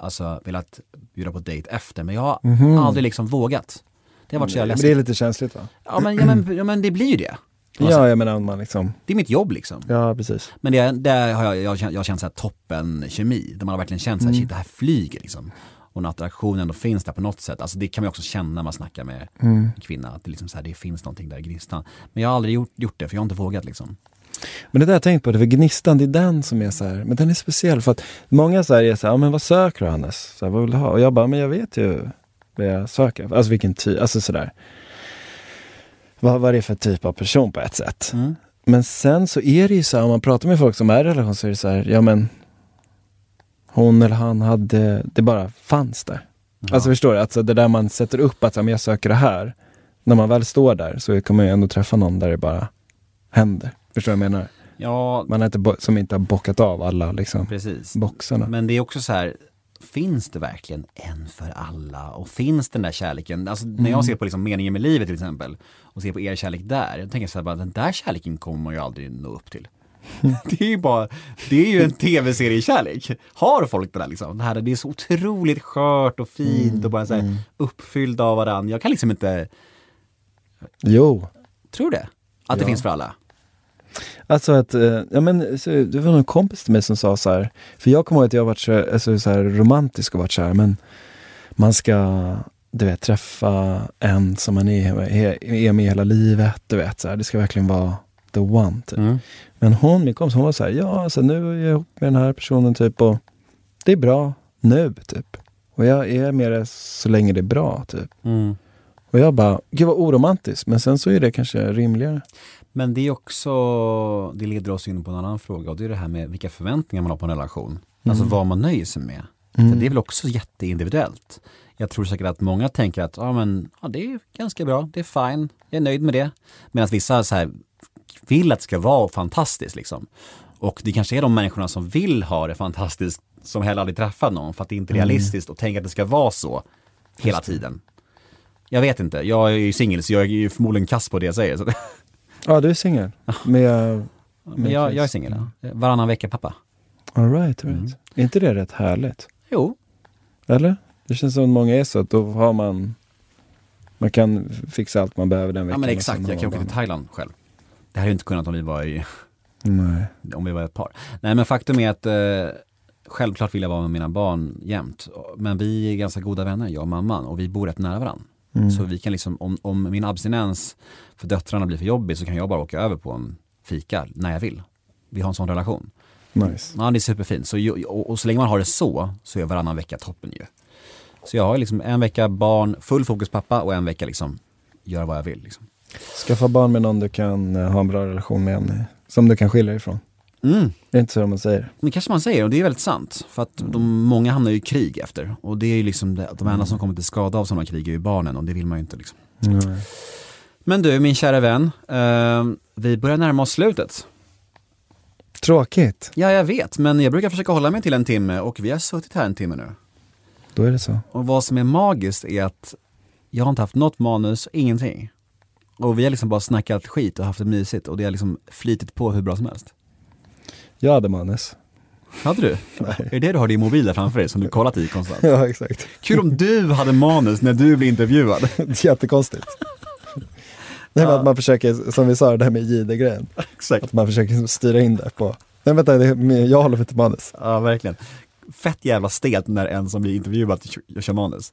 alltså, velat bjuda på dejt efter, men jag har aldrig liksom vågat. Det har varit så jävla Mhm. Men det är läskigt. lite känsligt va? Ja men, ja, men, ja men det blir ju det. sätt. Ja, jag menar man liksom, Det är mitt jobb liksom. ja precis. Men det, där har jag, jag, jag har känt så här toppen kemi, där man har verkligen känt så här, shit det här flyger liksom. Och när attraktionen ändå finns där på något sätt, alltså det kan man också känna när man snackar med en kvinna, att det, liksom så här, det finns någonting där i gnistan. Men jag har aldrig gjort, gjort det, för jag har inte vågat liksom. Men det där jag tänkt på, det för gnistan, det är den som är så här, men den är speciell för att många så här är så här, men vad söker du Hannes? Så här, vad vill du ha? Och jag bara, men jag vet ju vad jag söker, alltså vilken typ, alltså sådär. Vad, vad är det för typ av person på ett sätt? Men sen så är det ju så här, om man pratar med folk som är i relation så är det så här, ja men hon eller han hade, det bara fanns där. Alltså förstår du? Alltså det där man sätter upp att ja, men jag söker det här. När man väl står där så kommer man ju ändå träffa någon där det bara händer. Förstår du vad jag menar? Ja, Man har inte som inte har bockat av alla liksom, precis. boxarna. Men det är också så här, finns det verkligen en för alla? Och finns den där kärleken? Alltså när jag ser på liksom meningen med livet till exempel och ser på er kärlek där, jag tänker så här bara, den där kärleken kommer man ju aldrig nå upp till. Det är ju bara, det är ju en tv-seriekärlek. Har folk det där liksom? Det här, det är så otroligt skört och fint och bara så här uppfylld av varandra. Jag kan liksom inte, Jo, tro det? Att det Ja. finns för alla? Alltså att, eh, ja men så, det var någon kompis till mig som sa så här, för jag kommer ihåg att jag varit så, alltså, så här romantisk och varit så här, men man ska, du vet, träffa en som man är, är med hela livet, du vet, så här, det ska verkligen vara the one, typ. Mm. Men hon, min kompis, hon var så här, ja, alltså, nu är jag ihop med den här personen, typ, och det är bra nu, typ. Och jag är med det så länge det är bra, typ. Mm. Och jag bara, gud vad oromantiskt, men sen så är det kanske rimligare. Men det är också, det leder oss in på en annan fråga och det är det här med vilka förväntningar man har på en relation. Alltså vad man nöjer sig med. För det är väl också jätteindividuellt. Jag tror säkert att många tänker att ja, men, ja, det är ganska bra, det är fine, jag är nöjd med det. Medan vissa så här, vill att det ska vara fantastiskt. Liksom. Och det kanske är de människorna som vill ha det fantastiskt som heller aldrig träffat någon för att det inte är realistiskt och tänker att det ska vara så hela tiden. Jag vet inte, jag är ju singel så jag är ju förmodligen kass på det jag säger. Så Ja, du är singel. Med, men jag, jag är singel, ja. varannan vecka pappa. all right, all Mm. right. Är inte det rätt härligt? Jo, Eller? Det känns som att många är så att då har man man kan fixa allt man behöver den ja veckan. men och exakt, jag kan åka till. Thailand själv. Det hade jag inte kunnat om vi var i Nej. om vi var ett par. Nej men faktum är att eh, självklart vill jag vara med mina barn jämt. Men vi är ganska goda vänner, jag och mamman, och vi bor rätt nära varandra. Mm. Så vi kan liksom, om, om min abstinens för döttrarna blir för jobbig så kan jag bara åka över på en fika när jag vill. Vi har en sån relation. Nice. Ja det är superfint. Så, och, och så länge man har det så, så är varannan vecka toppen ju. Så jag har liksom en vecka barn, full fokus pappa och en vecka liksom, gör vad jag vill. Liksom. Skaffa barn med någon du kan eh, ha en bra relation med, en, som du kan skilja dig ifrån. Mm. Det är inte så man säger. Det kanske man säger och det är väldigt sant. För att de, många hamnar ju i krig efter. Och det är ju liksom det, de enda som kommer till skada av sådana krig är ju barnen och det vill man ju inte liksom. Nej. Men du min kära vän, eh, vi börjar närma oss slutet. Tråkigt. Ja jag vet, men jag brukar försöka hålla mig till en timme och vi har suttit här en timme nu. Då är det så. Och vad som är magiskt är att jag har inte haft något manus, ingenting. Och vi har liksom bara snackat skit och haft det mysigt och det har liksom flitit på hur bra som helst. Jag hade manus. Hade du? Är det det du har din mobil där framför dig som du kollat i konstant? Ja, exakt. Kul om du hade manus när du blir intervjuad. Jättekonstigt. Nej, men att man försöker, som vi sa, det här med Jihde-grejen. Exakt. Att man försöker styra in det på, nej vänta, det, är- jag håller mig till manus. Ja, verkligen. Fett jävla stelt när en som blir intervjuad kör manus.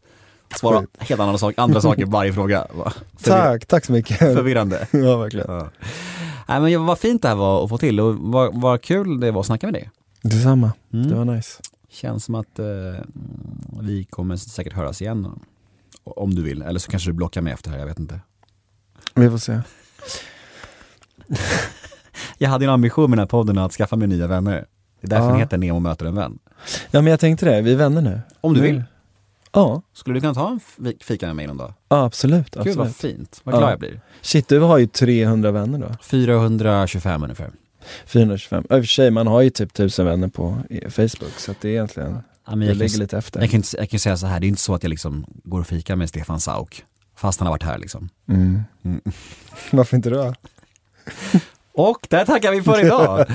Svara helt andra, sak, andra saker varje fråga. Tack, tack så mycket. Förvirrande. ja, verkligen. Ja. Nej, men vad fint det här var att få till och vad, vad kul det var att snacka med dig. Detsamma, Mm. det var nice. Känns som att eh, vi kommer säkert höras igen. Om du vill, eller så kanske du blockar mig efter här, jag vet inte. Vi får se. Jag hade en ambition med den här podden att skaffa mig nya vänner. Det är därför Ja. den heter Nemo möter en vän. Ja men jag tänkte det, vi är vänner nu. Om du vill. Ja, Skulle du kunna ta en fi- fika med mig någon dag? ja absolut. Gud vad absolut. fint, vad Ja. glad jag blir. Shit, du har ju 300 vänner då. 425 ungefär. 425. Ja, I och för sig, man har ju typ 1000 vänner på Facebook, så det är egentligen, Ja, det jag, ligger lite efter. jag, kan, inte- jag kan säga så här, det är inte så att jag liksom går och fikar med Stefan Sauk. Fast han har varit här liksom. Mm. Mm. Varför inte då? Och där tackar vi för idag!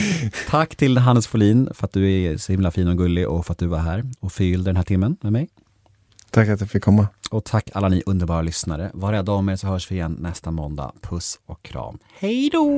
Tack till Hannes Folin för att du är så himla fin och gullig och för att du var här och fyllde den här timmen med mig. Tack att jag fick komma. Och tack alla ni underbara lyssnare. Var rädda om er så hörs vi igen nästa måndag. Puss och kram. Hej då!